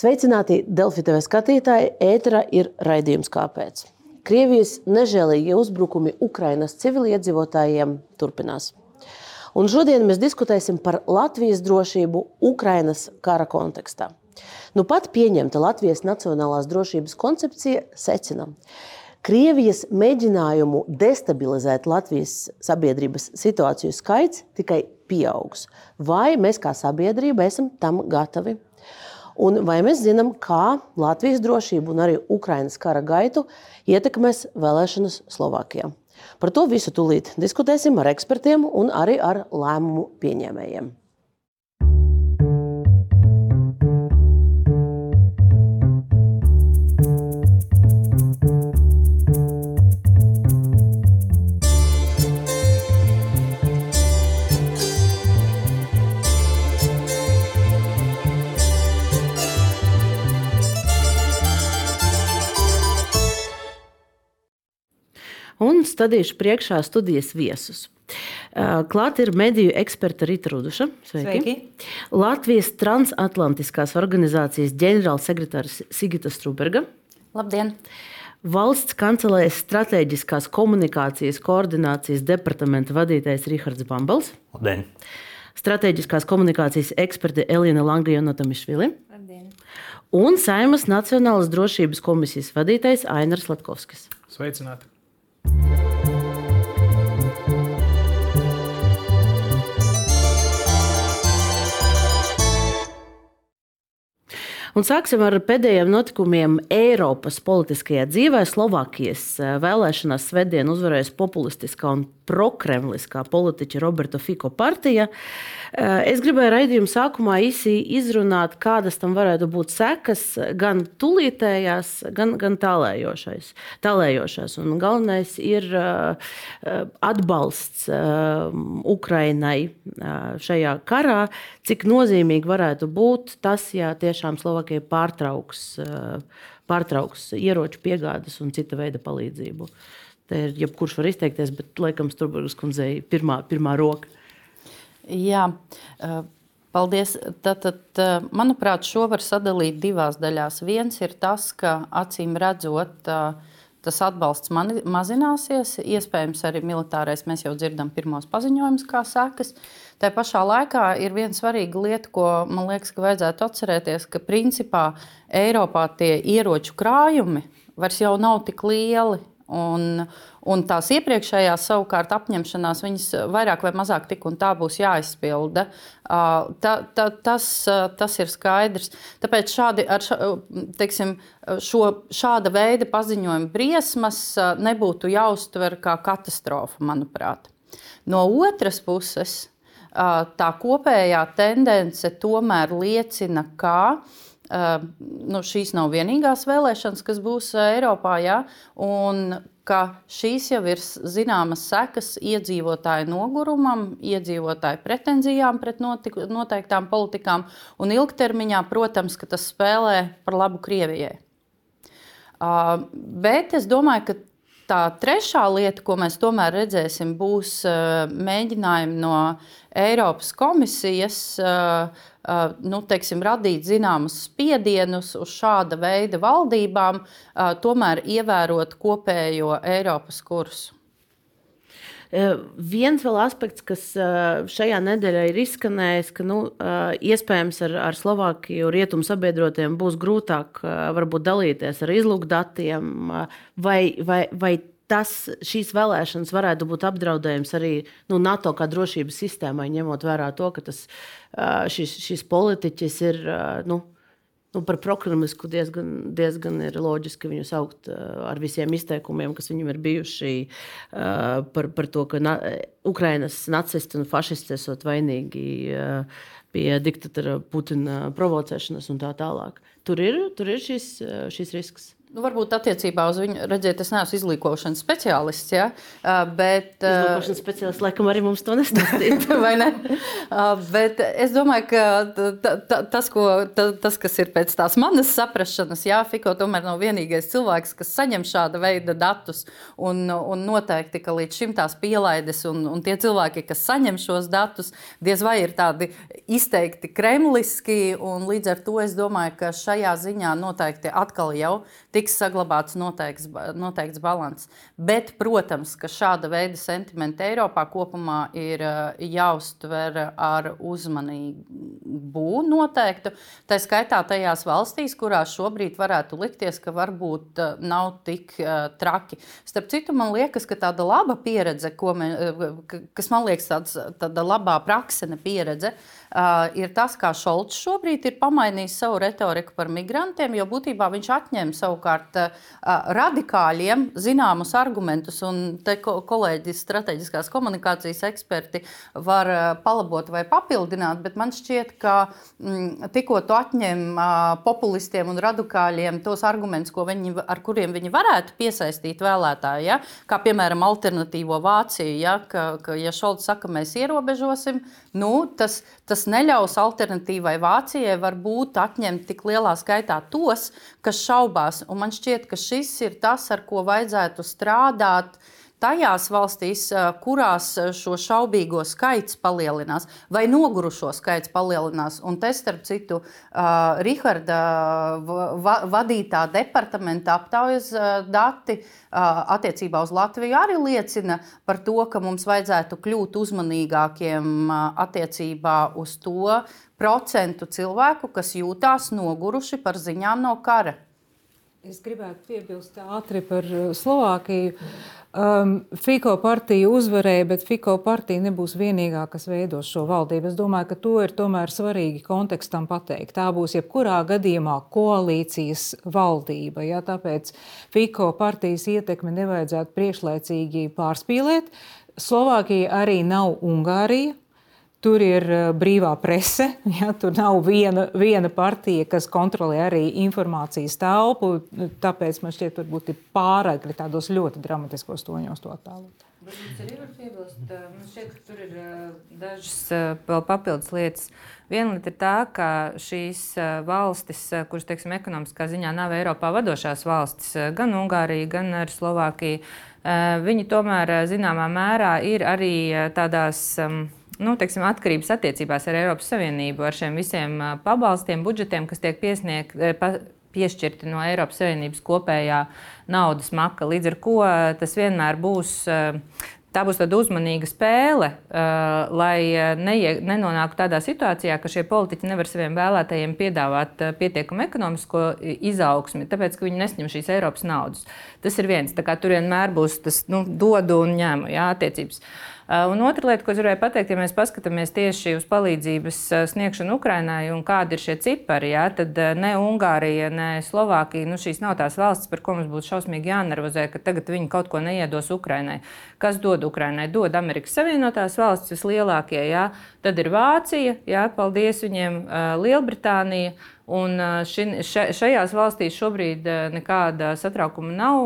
Sveicināti Delfi TV skatītāji! Ētera ir raidījums Kāpēc? Krievijas nežēlīgie uzbrukumi Ukrainas civiliedzīvotājiem turpinās. Un šodien mēs diskutēsim par Latvijas drošību Ukrainas kara kontekstā. Nu pat pieņemta Latvijas Nacionālās drošības koncepcija secina, Krievijas mēģinājumu destabilizēt Latvijas sabiedrības situāciju skaits tikai pieaugs. Vai mēs kā sabiedrība esam tam gatavi? Un vai mēs zinām, kā Latvijas drošību un arī Ukrainas kara gaitu ietekmēs vēlēšanas Slovākijā? Par to visu tūlīt diskutēsim ar ekspertiem un arī ar lēmumu pieņēmējiem. Un stādīšu priekšā studijas viesus. Klāt ir mediju eksperta Rīta Ruduša. Sveiki. Sveiki. Latvijas transatlantiskās organizācijas ģenerālsekretārs Sigita Struberga. Labdien! Valsts kancelēs strateģiskās komunikācijas koordinācijas departamenta vadītājs Rihards Bambals. Labdien! Strateģiskās komunikācijas eksperte Elīna Langajona Tamišvili. Un Saimas Nacionālas drošības komisijas vadītājs Ainars Latkovskis. Sveicināti! Un sāksim ar pēdējiem notikumiem Eiropas politiskajā dzīvē. Slovākijas eh, vēlēšanās svētdien uzvarēs populistiskā un prokremliskā politiķa Roberta Fiko partija. Eh, es gribēju raidījuma sākumā īsi izrunāt, kādas tam varētu būt sekas, gan tūlītējās, gan, gan tālējošais. tālējošās. Un galvenais ir eh, atbalsts Ukrainai šajā karā, cik nozīmīgi varētu būt tas, ja tiešām Slovākija pārtrauks, eh, pārtrauks ieroču piegādes un cita veida palīdzību. Te ir jebkurš var izteikties, bet laikam Strunke kundzei pirmā, pirmā roka. Jā. Eh, paldies. Tātad, eh, manuprāt, šo var sadalīt divās daļās. Viens ir tas, ka acīm redzot, tas atbalsts mazināsies. Iespējams, arī militārais mēs jau dzirdam pirmos paziņojumus, kā sekas. Tā pašā laikā ir viena svarīga lieta, ko man liekas, ka vajadzētu atcerēties, ka principā Eiropā tie ieroču krājumi vairs nav tik lieli. Un, un tās iepriekšējās savukārt apņemšanās, viņas vairāk vai mazāk tik un tā būs jāizpilda. Ta, ta, tas, tas ir skaidrs. Tāpēc šādi, ša, teiksim, šo, šāda veida paziņojuma briesmas nebūtu jāuztver kā katastrofa, manuprāt. No otras puses, tā kopējā tendence tomēr liecina, ka nu, šīs nav vienīgās vēlēšanas, kas būs Eiropā, ja, un ka šīs jau ir zināmas sekas iedzīvotāju nogurumam, iedzīvotāju pretenzijām pret notik, noteiktām politikām, un ilgtermiņā, protams, tas spēlē par labu Krievijai. Uh, bet es domāju, ka tā trešā lieta, ko mēs tomēr redzēsim, būs uh, mēģinājumi no Eiropas komisijas uh, nu, teiksim, radīt zināmus spiedienus uz šāda veida valdībām, tomēr ievērot kopējo Eiropas kursu. Viens vēl aspekts, kas šajā nedēļā ir izskanējis, ka nu, iespējams ar, ar Slovākiju rietumu sabiedrotiem būs grūtāk varbūt dalīties ar izlūkdatiem, vai, vai, vai tas, šīs vēlēšanas varētu būt apdraudējums arī nu, NATO kā drošības sistēmai, ņemot vērā to, ka tas, šis, šis politiķis ir. Nu, nu, par prokrimlisku diezgan, diezgan loģiski viņu saukt ar visiem izteikumiem, kas viņam ir bijuši par, par to, ka na Ukrainas nacisti un fašisti esot vainīgi pie diktatora Putina provocēšanas un tā tālāk. Tur ir, tur ir šis, šis risks. Nu, varbūt attiecībā uz viņu, redziet, es neesmu izlīkošanas speciālists, ja? bet. Izlīkošanas speciālists laikam arī mums to nestāstīja. vai ne? Bet es domāju, ka tas, ko, tas, kas ir pēc tās manas saprašanas, jā, Fiko tomēr nav vienīgais cilvēks, kas saņem šāda veida datus. Un, un noteikti, ka līdz šim tās pielaides un, un tie cilvēki, kas saņem šos datus, diez vai ir tādi izteikti kremliski. Līdz ar to es domāju, ka šajā ziņā noteikti atkal jau tiks saglabāts noteikts, noteikts balans. Bet, protams, ka šāda veida sentimenti Eiropā kopumā ir eh, jāuztver ar uzmanību noteiktu. Tā skaitā tajās valstīs, kurās šobrīd varētu likties, ka varbūt eh, nav tik uh, traki. Starp citu, man liekas, ka tāda laba pieredze, me, kas man liekas tāds, tāda labā praksene pieredze, uh, ir tas, kā Šolts šobrīd ir pamainījis savu retoriku par migrantiem, jo būtībā viņš atņem savukārt savukārt radikāļiem zināmus argumentus, un te kolēģi, strateģiskās komunikācijas eksperti var palabot vai papildināt, bet man šķiet, ka mm, tikko tu atņem populistiem un radikāļiem tos argumentus, viņi, ar kuriem viņi varētu piesaistīt vēlētāju, ja? kā piemēram alternatīvo Vāciju, ja, ka, ka ja Šolts saka, mēs ierobežosim, nu, tas, tas neļaus alternatīvai Vācijai varbūt atņemt tik lielā skaitā tos, kas šaubās. Un man šķiet, ka šis ir tas, ar ko vajadzētu strādāt tajās valstīs, kurās šo šaubīgo skaits palielinās, vai nogurušo skaits palielinās. Un te, starp citu, uh, Riharda va vadītā departamenta aptaujas dati uh, attiecībā uz Latviju arī liecina par to, ka mums vajadzētu kļūt uzmanīgākiem uh, attiecībā uz to procentu cilvēku, kas jūtās noguruši par ziņām no kara. Es gribētu piebilst ātri par uh, Slovākiju. Um, Fiko partija uzvarēja, bet Fiko partija nebūs vienīgā, kas veidos šo valdību. Es domāju, ka to ir tomēr svarīgi kontekstam pateikt. Tā būs jebkurā gadījumā koalīcijas valdība. Ja? Tāpēc Fiko partijas ietekmi nevajadzētu priekšlaicīgi pārspīlēt. Slovākija arī nav Ungārija. Tur ir eh, brīvā prese, ja, tur nav viena, viena partija, kas kontrolē arī informācijas telpu. Tāpēc man šķiet, varbūt ir pāragri tādos ļoti dramatiskos toņos to attēlot. Varbūt arī var piebilst, eh, man šķiet, ka tur ir eh, dažas vēl papildus lietas. Viena lieta ir tā, ka šīs valstis, kuras teiksim, ekonomiskā ziņā nav Eiropā vadošās valstis, gan Ungārija, gan arī Slovākija, viņi tomēr zināmā mērā ir arī tādās. Um, nu, teiksim, atkarības attiecībās ar Eiropas Savienību, ar šiem visiem pabalstiem, budžetiem, kas tiek piesniegti. Pa, piešķirti no Eiropas Savienības kopējā naudas maka. Līdz ar to tas vienmēr būs tā būs tāda uzmanīga spēle, lai neie, nenonāktu tādā situācijā, ka šie politiķi nevar saviem vēlētājiem piedāvāt pietiekamu ekonomisko izaugsmi, tāpēc ka viņi nesņem šīs Eiropas naudas. Tas ir viens. Tur vienmēr būs tas nu, dodu un ņemu jā, attiecības. Uh, un otra lieta, ko es gribēju pateikt, ja mēs paskatāmies tieši uz palīdzības uh, sniegšanu Ukrainai un kādi ir šie cipari, jā, tad uh, ne Ungārija, ne Slovākija, nu šīs nav tās valstis, par ko mums būtu šausmīgi jānervozē, ka tagad viņi kaut ko neiedos Ukrainai. Kas dod Ukrainai? Dod Amerikas Savienotās valstis vislielākie, jā, tad ir Vācija, jā, paldies viņiem, Lielbritānija. Un ši, šajās valstīs šobrīd nekāda satraukuma nav,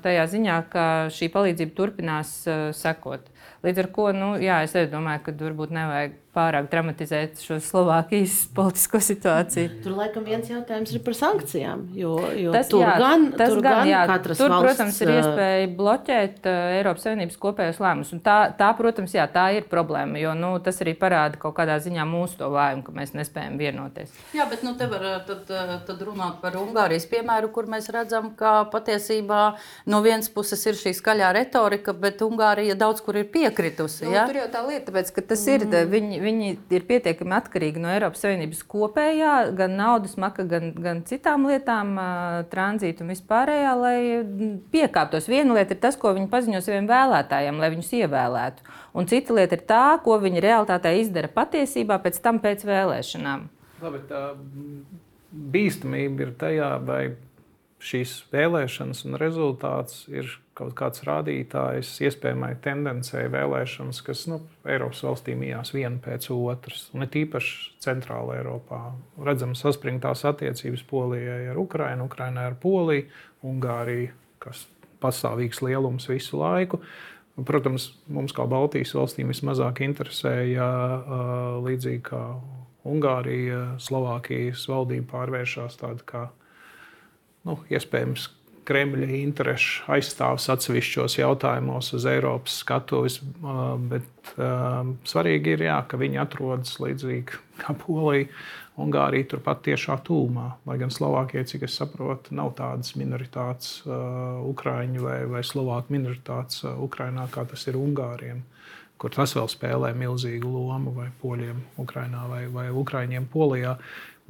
tajā ziņā, ka šī palīdzība turpinās sekot. Līdz ar to nu, jā, es domāju, ka varbūt nevajag pārāk dramatizēt šo Slovākijas politisko situāciju. Tur laikam viens jautājums ir par sankcijām. Jo, jo tas, tur jā, gan, tas tur gan, gan jā, tur, valsts, protams, ir iespēja bloķēt uh, Eiropas Savienības kopējos lēmumus. Tā, tā, protams, jā, tā ir problēma, jo nu, tas arī parāda kaut kādā ziņā mūsu to vājumu, ka mēs nespējam vienoties. Jā, bet nu, te var tad, tad runāt par Ungārijas piemēru, kur mēs redzam, ka patiesībā no vienas puses ir šī skaļā retorika, bet Ungārija daudz kur ir piekritusi. Nu, tur jau tā lieta, tāpēc, ka tas mm. ir, viņi, viņi ir pietiekami atkarīgi no Eiropas Savienības kopējā, gan naudas maka, gan, gan citām lietām, tranzītu un vispārējā, lai piekāptos. Viena lieta ir tas, ko viņi paziņo saviem vēlētājiem, lai viņus ievēlētu. Un cita lieta ir tā, ko viņi realitātē izdara patiesībā pēc tam pēc vēlēšanām. Labi, tā bīstamība ir tajā, vai šīs vēlēšanas un rezultāts ir kaut kāds rādītājs iespējamai tendencei vēlēšanas, kas nu, Eiropas valstīm ījās viena pēc otras, un it īpaši Centrāla Eiropā. Redzam, saspringtās attiecības Polijai ar Ukrajinu, Ukrajinai ar Poliju, Ungāriju, kas pastāvīgs lielums visu laiku. Protams, mums kā Baltijas valstīm vismazāk interesēja līdzīgi kā Ungārija, Slovākijas valdība pārvēršas tāda kā nu, iespējams Kremļa interesu aizstāvs atsevišķos jautājumos uz Eiropas skatuves. Bet um, svarīgi ir, jā, ka viņi atrodas līdzīgi kā Polija, Ungārija, turpat tiešā tūmā. Lai gan Slovākija, cik es saprotu, nav tādas minoritātes, uh, Ukrāņu vai, vai Slovāku minoritātes uh, Ukrajinā, kā tas ir Ungāriem. Kur tas vēl spēlē milzīgu lomu, vai poļiem, Ukrajinā, vai, vai Ukrāņiem, Polijā.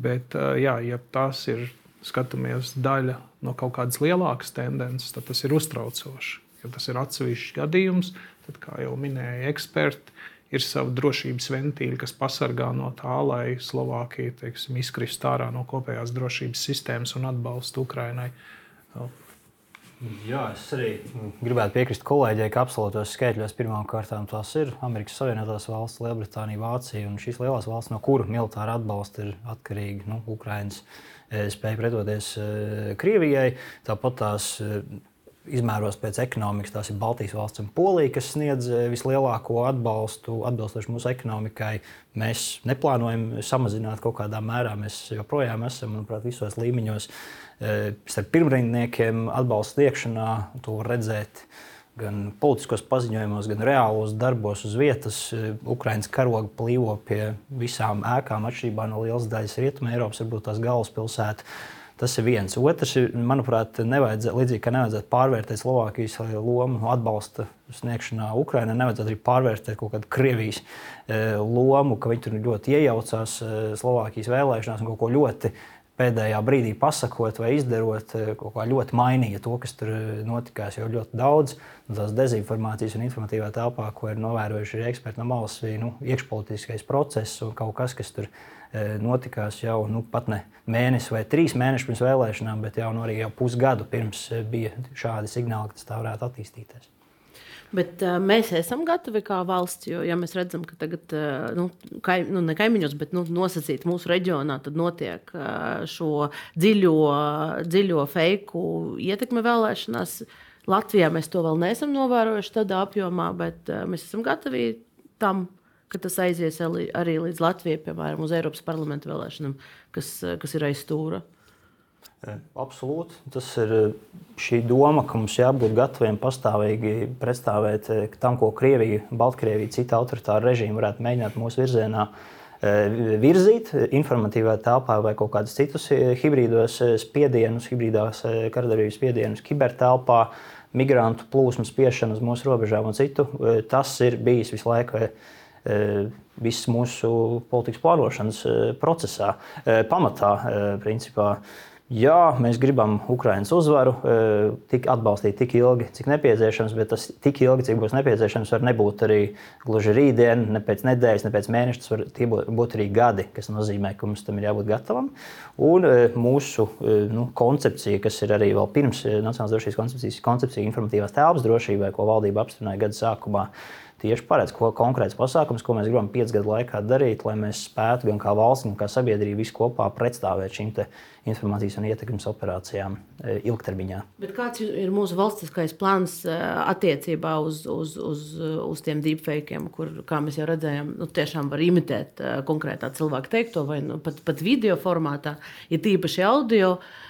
Bet, uh, jā, ja tas ir skatāmies daļa no kaut kādas lielākas tendences, tad tas ir uztraucoši. Ja tas ir atsevišķs gadījums, tad, kā jau minēja eksperti, ir sava drošības ventīļa, kas pasargā no tā, lai Slovākija teiksim, izkrist ārā no kopējās drošības sistēmas un atbalstu Ukrainai. Jā, es arī gribētu piekrist kolēģei, ka absolūtos skaitļos pirmām kārtām tās ir Amerikas Savienotās valsts, Lielbritānija, Vācija un šīs lielās valsts, no kuru militāra atbalsta ir atkarīga nu, Ukraiņas Eh, spēja pretoties eh, Krievijai. Tāpat tās eh, izmēros pēc ekonomikas, tās ir Baltijas valsts un Polija, kas sniedz vislielāko atbalstu atbilstoši mūsu ekonomikai. Mēs neplānojam samazināt kaut kādā mērā. Mēs joprojām esam, manuprāt, visos līmeņos starp pirmrindniekiem atbalsta sniegšanā. To var redzēt gan politiskos paziņojumos, gan reālos darbos uz vietas. Ukraiņas karoga plīvo pie visām ēkām, atšķirībā no lielas daļas Rietumē, Eiropas, varbūt tās galvaspilsētas. Tas ir viens. Otrs, manuprāt, nevajadzētu, līdzīgi kā nevajadzētu pārvērtēt Slovākijas lomu atbalsta sniegšanā Ukraiņai, nevajadzētu arī pārvērtēt kaut kādu Krievijas lomu, ka viņi tur ļoti iejaucās Slovākijas vēlēšanās un kaut ko ļoti pēdējā brīdī pasakot vai izdarot, eh, kaut kā ļoti mainīja to, kas tur eh, notikās. Jo ļoti daudz tās dezinformācijas un informatīvā telpā, ko ir novērojuši eksperti no malas, bija nu, iekšpolitiskais process un kaut kas, kas tur eh, notikās jau nu, pat ne mēnesi vai trīs mēnešus pirms vēlēšanām, bet jau, nu, arī jau pusgadu pirms bija šādi signāli, ka tas tā varētu attīstīties. Bet uh, mēs esam gatavi kā valsts, jo ja mēs redzam, ka tagad, uh, nu, kaim, nu, ne kaimiņos, bet nu, nosacīt mūsu reģionā, tad notiek uh, šo dziļo, dziļo feiku ietekme vēlēšanās. Latvijā mēs to vēl neesam novērojuši tādā apjomā, bet uh, mēs esam gatavi tam, ka tas aizies arī līdz Latvijai, piemēram, uz Eiropas parlamentu vēlēšanām, kas, kas ir aiz stūra. Absolūti. Tas ir šī doma, ka mums jābūt gataviem pastāvīgi pretstāvēt tam, ko Krievija, Baltkrievija, cita autoritāra režīma varētu mēģināt mūsu virzienā virzīt, informatīvā telpā vai kaut kādus citus hibrīdos spiedienus, hibrīdās karadarbības spiedienus, kibertelpā, migrantu plūsmu spiešanu uz mūsu robežām un citu. Tas ir bijis visu laiku viss mūsu politikas plānošanas procesā, pamatā, principā. Jā, mēs gribam Ukraiņas uzvaru, e, tik atbalstīt tik ilgi, cik nepieciešams, bet tas tik ilgi, cik būs nepieciešams, var nebūt arī gluži rītdien, ne pēc nedēļas, ne pēc mēneša. Tas var būt arī gadi, kas nozīmē, ka mums tam ir jābūt gatavam. Un e, mūsu e, nu, koncepcija, kas ir arī vēl pirms Nacionālās drošības koncepcijas, koncepcija informatīvās telpas drošībai, ko valdība apstiprināja gada sākumā tieši paredz ko, konkrēts pasākums, ko mēs gribam piecu gadu laikā darīt, lai mēs spētu gan kā valsts, gan kā sabiedrība visi kopā pretstāvēt šīm informācijas un ietekmes operācijām e, ilgtermiņā. Bet kāds ir mūsu valstiskais plāns e, attiecībā uz, uz, uz, uz tiem deepfakiem, kur, kā mēs jau redzējām, nu, tiešām var imitēt e, konkrētā cilvēka teikto vai nu, pat, pat video formātā, ja tīpaši audio. Uh,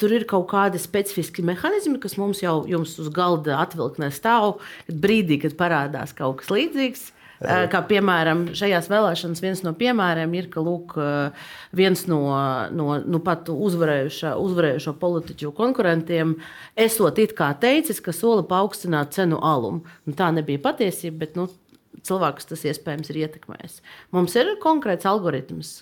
tur ir kaut kādi specifiski mehānismi, kas mums jau uz galda atvilknē stāv. Brīdī, kad parādās kaut kas līdzīgs, uh, kā piemēram šajās vēlēšanās, viens no piemēriem ir, ka lūk, uh, viens no, no nu, pat uzvarējušo, politiķu konkurentiem esot it kā teicis, ka sola paaugstināt cenu alumu. Nu, tā nebija patiesība, bet nu, cilvēkus tas iespējams ir ietekmējis. Mums ir konkrēts algoritms,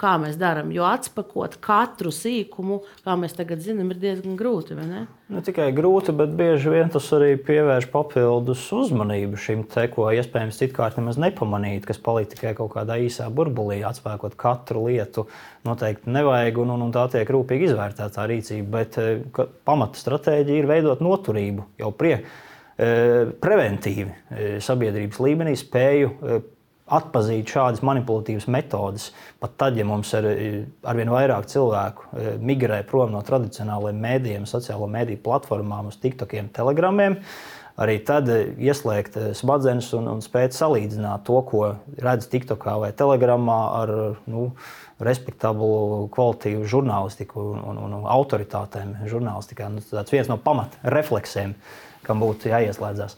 kā mēs darām. Jo atspēkot katru sīkumu, kā mēs tagad zinām, ir diezgan grūti. Ne? ne tikai grūti, bet bieži vien tas arī pievērš papildus uzmanību šim te, ko iespējams citkārt nemaz nepamanīt, kas palika tikai kaut kādā īsā burbulī. Atspēkot katru lietu noteikti nevajag, un, un, un tā tiek rūpīgi izvērtēta tā rīcība. Bet eh, pamata stratēģija ir veidot noturību jau priekšā eh, preventīvi eh, sabiedrības līmenī, spēju atpazīt šādas manipulatīvas metodes. Pat tad, ja mums ir arvien vairāk cilvēku e, migrē prom no tradicionālajiem mēdījiem, sociālo mediju platformām, uz TikTokiem, Telegramiem, arī tad e, ieslēgt e, smadzenes un, un spēt salīdzināt to, ko redz TikTokā vai Telegramā ar nu, respektablu kvalitīvu žurnālistiku un, un, un autoritātēm žurnālistikā. Nu, tas viens no pamatrefleksiem, kam būtu jāieslēdzas.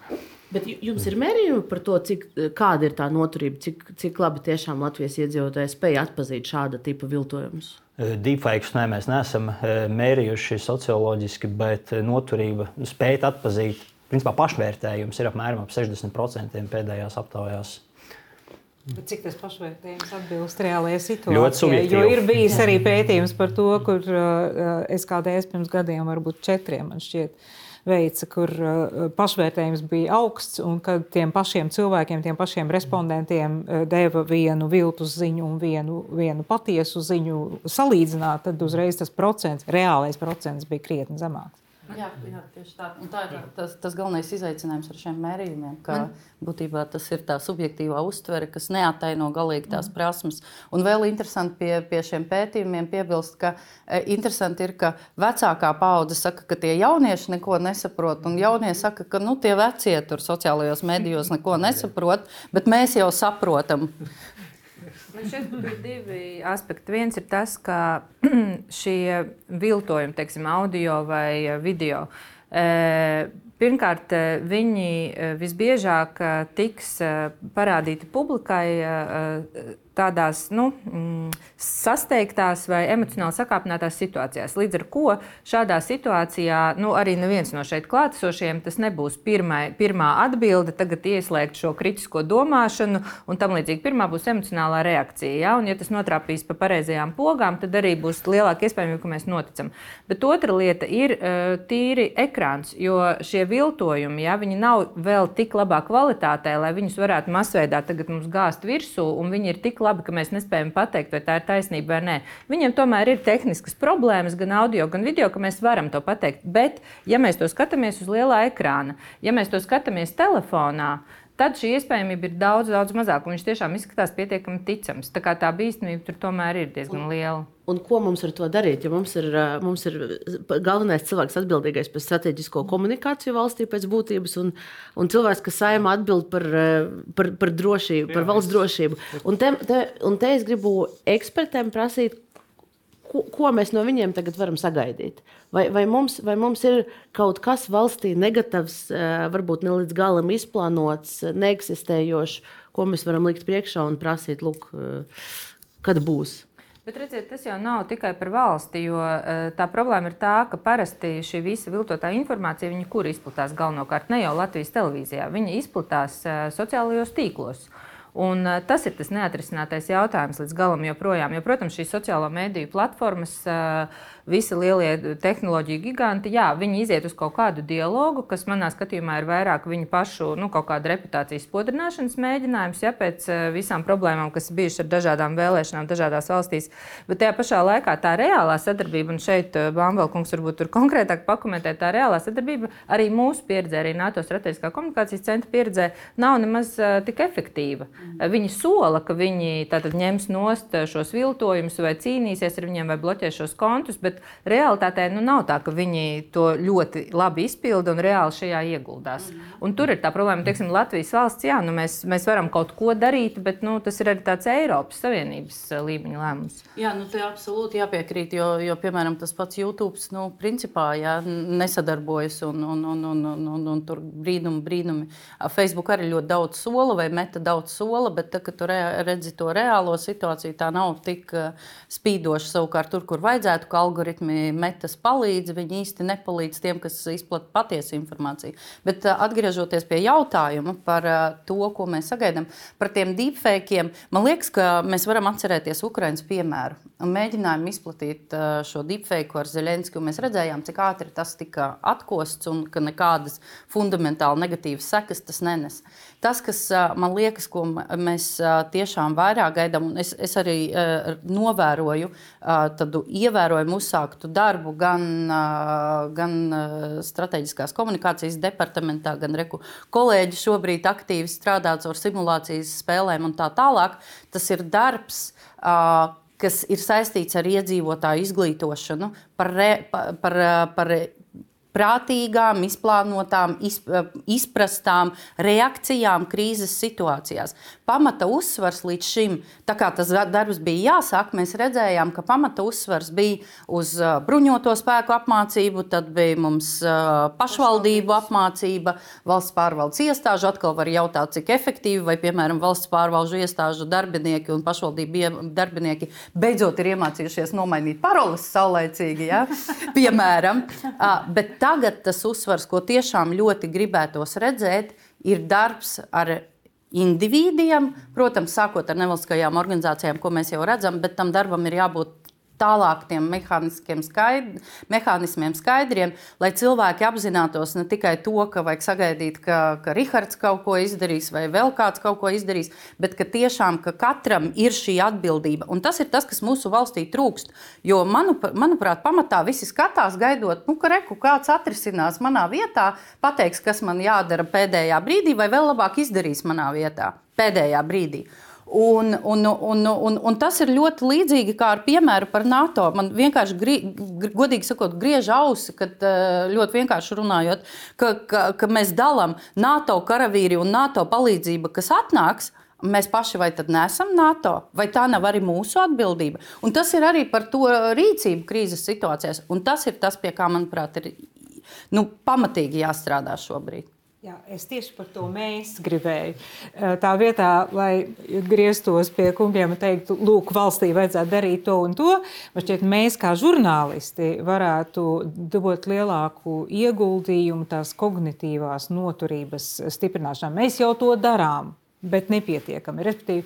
Bet jums ir mērījumi par to, cik, kāda ir tā noturība, cik, cik labi tiešām Latvijas iedzīvotāji spēj atpazīt šāda tipa viltojumus? Deepfakes ne, mēs neesam mērījuši socioloģiski, bet noturība spēt atpazīt. Principā pašvērtējums ir apmēram ap 60% pēdējās aptaujās. Bet cik tas pašvērtējums atbilst reālajai situācijai? Jo ir bijis arī pētījums par to, kur uh, es kādreiz pirms gadiem, varbūt četriem, man šķiet, uh, veica, kur uh, pašvērtējums bija augsts, un kad tiem pašiem cilvēkiem, tiem pašiem respondentiem uh, deva vienu viltus ziņu un vienu, vienu patiesu ziņu salīdzināt, tad uzreiz tas procents, reālais procents bija krietni zemāks. Jā, jā, tieši tā. Un tā ir tas, tas galvenais izaicinājums ar šiem mērījumiem. Ka Man... būtībā tas ir tā subjektīvā uztvere, kas neataino galīgi tās mm. prasmes. Un vēl interesanti pie, pie šiem pētījumiem piebilst, ka e, interesanti ir, ka vecākā paudze saka, ka tie jaunieši neko nesaprot, un jaunie saka, ka nu, tie vecie tur sociālajos medijos neko nesaprot, bet mēs jau saprotam. Man šeit ir divi aspekti. Viens ir tas, ka šie viltojumi, teiksim, audio vai video, e, pirmkārt, viņi e, visbiežāk tiks parādīti publikai tādās nu, mm, sasteigtās vai emocionāli sakāpinātās situācijās. Līdz ar to šādā situācijā nu, arī neviens no šeit klātesošiem tas nebūs pirmai, pirmā atbilde, tagad ieslēgt šo kritisko domāšanu, un tam līdzīgi pirmā būs emocionālā reakcija. Ja? Un, ja tas notrāpīs pa pareizajām pogām, tad arī būs lielāka iespējamība, ka mēs noticam. Bet otra lieta ir uh, tīri ekrāns, jo šie viltojumi, ja, viņi nav vēl tik labā kvalitātē, lai viņus varētu masveidā tagad mums gāzt virsū, un viņi ir tik labi, ka mēs nespējam pateikt, vai tā ir taisnība vai nē. Viņiem tomēr ir tehniskas problēmas, gan audio, gan video, ka mēs varam to pateikt. Bet, ja mēs to skatāmies uz lielā ekrāna, ja mēs to skatāmies telefonā, tad šī iespējamība ir daudz, daudz mazāka. Viņš tiešām izskatās pietiekami ticams. Tā kā tā bīstamība tur tomēr ir diezgan liela. Un ko mums ar to darīt? Ja mums ir, mums ir galvenais cilvēks atbildīgais par strateģisko komunikāciju valstī pēc būtības, un, un cilvēks, kas saimā atbild par, par, par drošību, par valsts drošību. Un te, te, un te es gribu ekspertiem prasīt, ko, ko mēs no viņiem tagad varam sagaidīt. Vai, vai, mums, vai mums ir kaut kas valstī negatīvs, varbūt ne līdz galam izplānots, neeksistējošs, ko mēs varam likt priekšā un prasīt, lūk, kad būs. Bet redziet, tas jau nav tikai par valsti, jo uh, tā problēma ir tā, ka parasti šī visa viltotā informācija, kur izplatās galvenokārt ne jau Latvijas televīzijā, viņa izplatās uh, sociālajos tīklos. Un, uh, tas ir tas neatrisinātais jautājums līdz galam joprojām. Jo, protams, šīs sociālo mediju platformas uh, visi lielie tehnoloģiju giganti, jā, viņi iziet uz kaut kādu dialogu, kas manā skatījumā ir vairāk viņu pašu nu, kaut kāda reputācijas spodrināšanas mēģinājums, ja pēc eh, visām problēmām, kas bijušas ar dažādām vēlēšanām dažādās valstīs. Bet tajā pašā laikā tā reālā sadarbība, un šeit eh, Bānvelkungs varbūt tur konkrētāk pakomentē, tā reālā sadarbība arī mūsu pieredzē, arī NATO strateģiskā komunikācijas centra pieredzē, nav nemaz tik efektīva. Viņi sola, ka viņi ņems nost šos viltojumus vai cīnīsies ar viņiem vai bloķēs šos kontus, bet realitātē nu, nav tā, ka viņi to ļoti labi izpilda un reāli šajā ieguldās. Mm. Un tur ir tā problēma, teiksim, Latvijas valsts, jā, nu, mēs, mēs varam kaut ko darīt, bet nu, tas ir arī tāds Eiropas Savienības eh, līmeņa lēmums. Jā, nu, te absolūti jāpiekrīt, jo, jo piemēram, tas pats YouTube, nu, principā, jā, nesadarbojas un, un, un, un, un, un, un tur brīnumi, brīnumi. Facebook arī ļoti daudz sola vai meta daudz sola sola, bet tā, tu re, redzi to reālo situāciju, tā nav tik spīdoša. Savukārt, tur, kur vajadzētu, ka algoritmi metas palīdz, viņi īsti nepalīdz tiem, kas izplatīja patiesu informāciju. Bet atgriežoties pie jautājuma par to, ko mēs sagaidām par tiem deepfakiem, man liekas, ka mēs varam atcerēties Ukraiņas piemēru mēģinājumu izplatīt šo deepfake ar Zelenski. Mēs redzējām, cik ātri tas tika atkosts un ka nekādas fundamentāli negatīvas sekas tas nenes. Tas, kas man liekas, ko mēs tiešām vairāk gaidām, un es, es arī novēroju tādu ievērojumu uzsāktu darbu gan, gan strateģiskās komunikācijas departamentā, gan reku kolēģi šobrīd aktīvi strādā ar simulācijas spēlēm un tā tālāk. Tas ir darbs, kas ir saistīts ar iedzīvotāju izglītošanu, par, re, par, par, par prātīgām, izplānotām, izprastām reakcijām krīzes situācijās. Pamata uzsvars līdz šim, tā kā tas darbs bija jāsāk, mēs redzējām, ka pamata uzsvars bija uz bruņoto spēku apmācību, tad bija mums pašvaldību apmācība, valsts pārvaldes iestāžu. Atkal var jautāt, cik efektīvi, vai, piemēram, valsts pārvaldu iestāžu darbinieki un pašvaldību darbinieki beidzot ir iemācījušies nomainīt paroles saulēcīgi, ja? piemēram. Bet tagad tas uzsvars, ko tiešām ļoti gribētos redzēt, ir darbs ar individiem, protams, sākot ar nevalstiskajām organizācijām, ko mēs jau redzam, bet tam darbam ir jābūt tālāk tiem skaidr, mehānismiem skaidriem, lai cilvēki apzinātos ne tikai to, ka vajag sagaidīt, ka, ka Rihards kaut ko izdarīs vai vēl kāds kaut ko izdarīs, bet ka tiešām ka katram ir šī atbildība. Un tas ir tas, kas mūsu valstī trūkst. Jo, manu, manuprāt, pamatā visi skatās, gaidot, nu, ka reku kāds atrisinās manā vietā, pateiks, kas man jādara pēdējā brīdī, vai vēl labāk izdarīs manā vietā pēdējā brīdī. Un, un, un, un, un tas ir ļoti līdzīgi kā ar piemēru par NATO. Man vienkārši, gri, godīgi sakot, griež ausi, kad eh, ļoti vienkārši runājot, ka, ka, ka mēs dalām NATO karavīri un NATO palīdzību, kas atnāks. Mēs paši vai tad nesam NATO, vai tā nav arī mūsu atbildība? Un tas ir arī par to rīcību krīzes situācijās. Un tas ir tas, pie kā, manuprāt, ir nu, pamatīgi jāstrādā šobrīd. Jā, es tieši par to mēs gribēju. Tā vietā, lai grieztos pie kungiem un teiktu, lūk, valstī vajadzētu darīt to un to, man šķiet, mēs kā žurnālisti varētu dot lielāku ieguldījumu tās kognitīvās noturības stiprināšanā. Mēs jau to darām, bet nepietiekami. Respektīvi,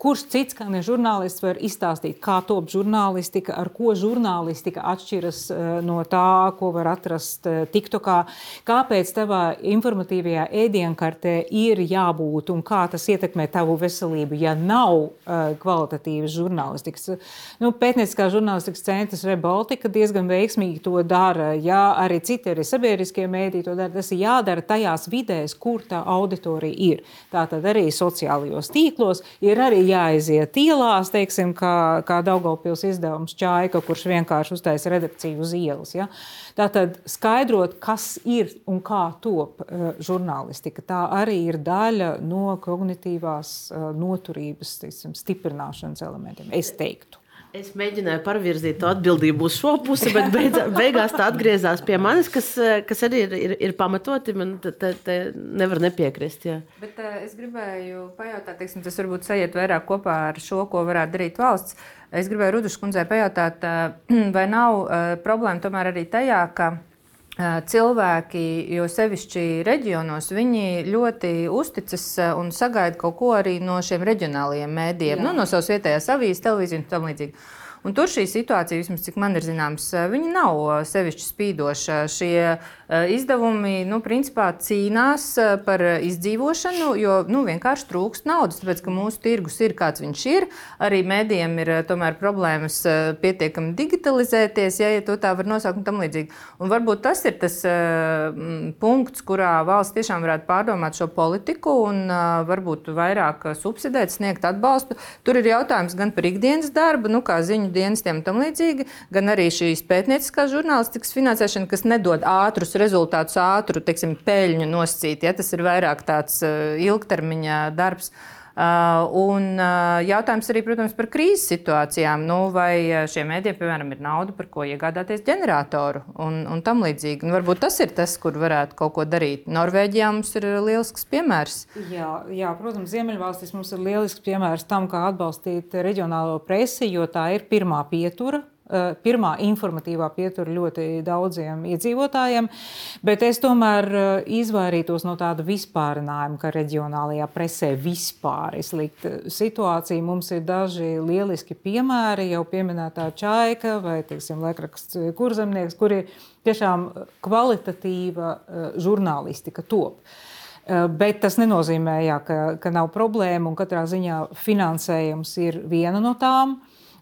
kurš cits, kā ne žurnālists, var izstāstīt, kā top žurnālistika, ar ko žurnālistika atšķiras eh, no tā, ko var atrast eh, TikTokā? Kāpēc tavā informatīvajā ēdienkartē ir jābūt un kā tas ietekmē tavu veselību, ja nav kvalitatīvas žurnālistikas? Nu, pētnieciskā žurnālistikas centrs Rebaltika diezgan veiksmīgi to dara. Jā, arī citi arī sabiedriskie mēdī to dara. Tas ir jādara tajās vidēs, kur tā auditorija ir. Tātad arī sociālajos tīklos ir arī jāiziet ielās, teiksim, kā, kā Daugavpils izdevums Čaika, kurš vienkārši uztaisa redakciju uz ielas. Ja? Tātad skaidrot, kas ir un kā top uh, žurnālistika, tā arī ir daļa no kognitīvās uh, noturības teiksim, stiprināšanas elementiem, es teiktu. Es mēģināju pārvirzīt atbildību uz šo pusi, bet beidz, beigās tā atgriezās pie manis, kas, kas arī ir, ir, ir pamatoti. Man te, te, nevar nepiekrist. Jā. Bet, uh, es gribēju pajautāt, teiksim, tas varbūt sajiet vairāk kopā ar šo, ko varētu darīt valsts. Es gribēju Rudušas kundzei pajautāt, uh, vai nav uh, problēma tomēr arī tajā, ka cilvēki, jo sevišķi reģionos, viņi ļoti uzticas un sagaida kaut ko arī no šiem reģionālajiem mēdījiem, nu, no savas vietējās avīzes, televīzijas un tam līdzīgi. Un tur šī situācija, vismaz cik man ir zināms, viņa nav sevišķi spīdoša. Šie izdevumi nu, principā cīnās par izdzīvošanu, jo nu, vienkārši trūkst naudas, tāpēc ka mūsu tirgus ir kāds viņš ir. Arī mēdījiem ir tomēr problēmas pietiekami digitalizēties, ja, ja to tā var nosaukt, un tam līdzīgi. Un varbūt tas ir tas punkts, kurā valsts tiešām varētu pārdomāt šo politiku un varbūt vairāk subsidēt, sniegt atbalstu. Tur ir jautājums gan par ikdienas darbu, nu, kā ziņu dienestiem un tam līdzīgi, gan arī šīs pētnieciskās žurnālistikas finansēšana, kas nedod ātrus rezultātus ātru teiksim, peļņu nosacīt. Ja? Tas ir vairāk tāds uh, ilgtermiņa darbs. Uh, un uh, jautājums arī, protams, par krīzes situācijām. Nu, vai uh, šiem mēdiem, piemēram, ir nauda, par ko iegādāties ģeneratoru un, un tam līdzīgi. Un varbūt tas ir tas, kur varētu kaut ko darīt. Norvēģijā mums ir lielisks piemērs. Jā, jā protams, Ziemeļvalstīs mums ir lielisks piemērs tam, kā atbalstīt reģionālo presi, jo tā ir pirmā pietura pirmā informatīvā pietura ļoti daudziem iedzīvotājiem, bet es tomēr eh, izvairītos no tāda vispārinājuma, ka reģionālajā presē vispār ir slikta situācija. Mums ir daži lieliski piemēri, jau pieminētā Čaika vai, teiksim, Lekraksts Kurzemnieks, kur ir tiešām kvalitatīva eh, žurnālistika top. Bet tas nenozīmē, jā, ka, ka nav problēma, un katrā ziņā finansējums ir viena no tām.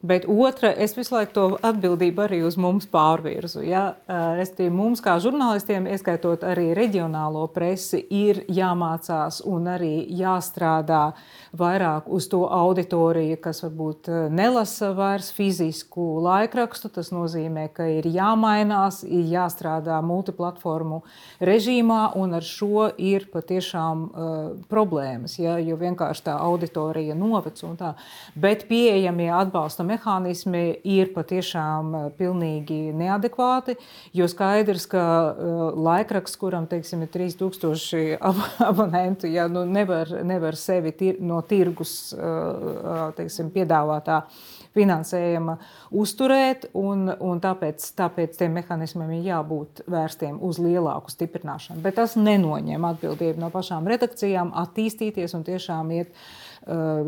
Bet otra, es visu laiku to atbildību arī uz mums pārvirzu. Ja? Restīvi, mums, kā žurnālistiem, ieskaitot arī reģionālo presi, ir jāmācās un arī jāstrādā vairāk uz to auditoriju, kas varbūt nelasa vairs fizisku laikrakstu. Tas nozīmē, ka ir jāmainās, ir jāstrādā multiplatformu režīmā, un ar šo ir patiešām uh, problēmas, ja? jo vienkārši tā auditorija noveco. Bet pieejamie atbalsta mehānismi ir patiešām eh, pilnīgi neadekvāti. Jo skaidrs, ka uh, laikraksts, kuram teiksim, ir 3000 ab abonentu, ja, nu, nevar, nevar sevi tir no tirgus uh, teiksim, piedāvātā finansējuma uzturēt, un, un tāpēc, tāpēc tiem mehānismiem ir jābūt vērstiem uz lielāku stiprināšanu. Bet tas nenoņem atbildību no pašām redakcijām, attīstīties un tiešām iet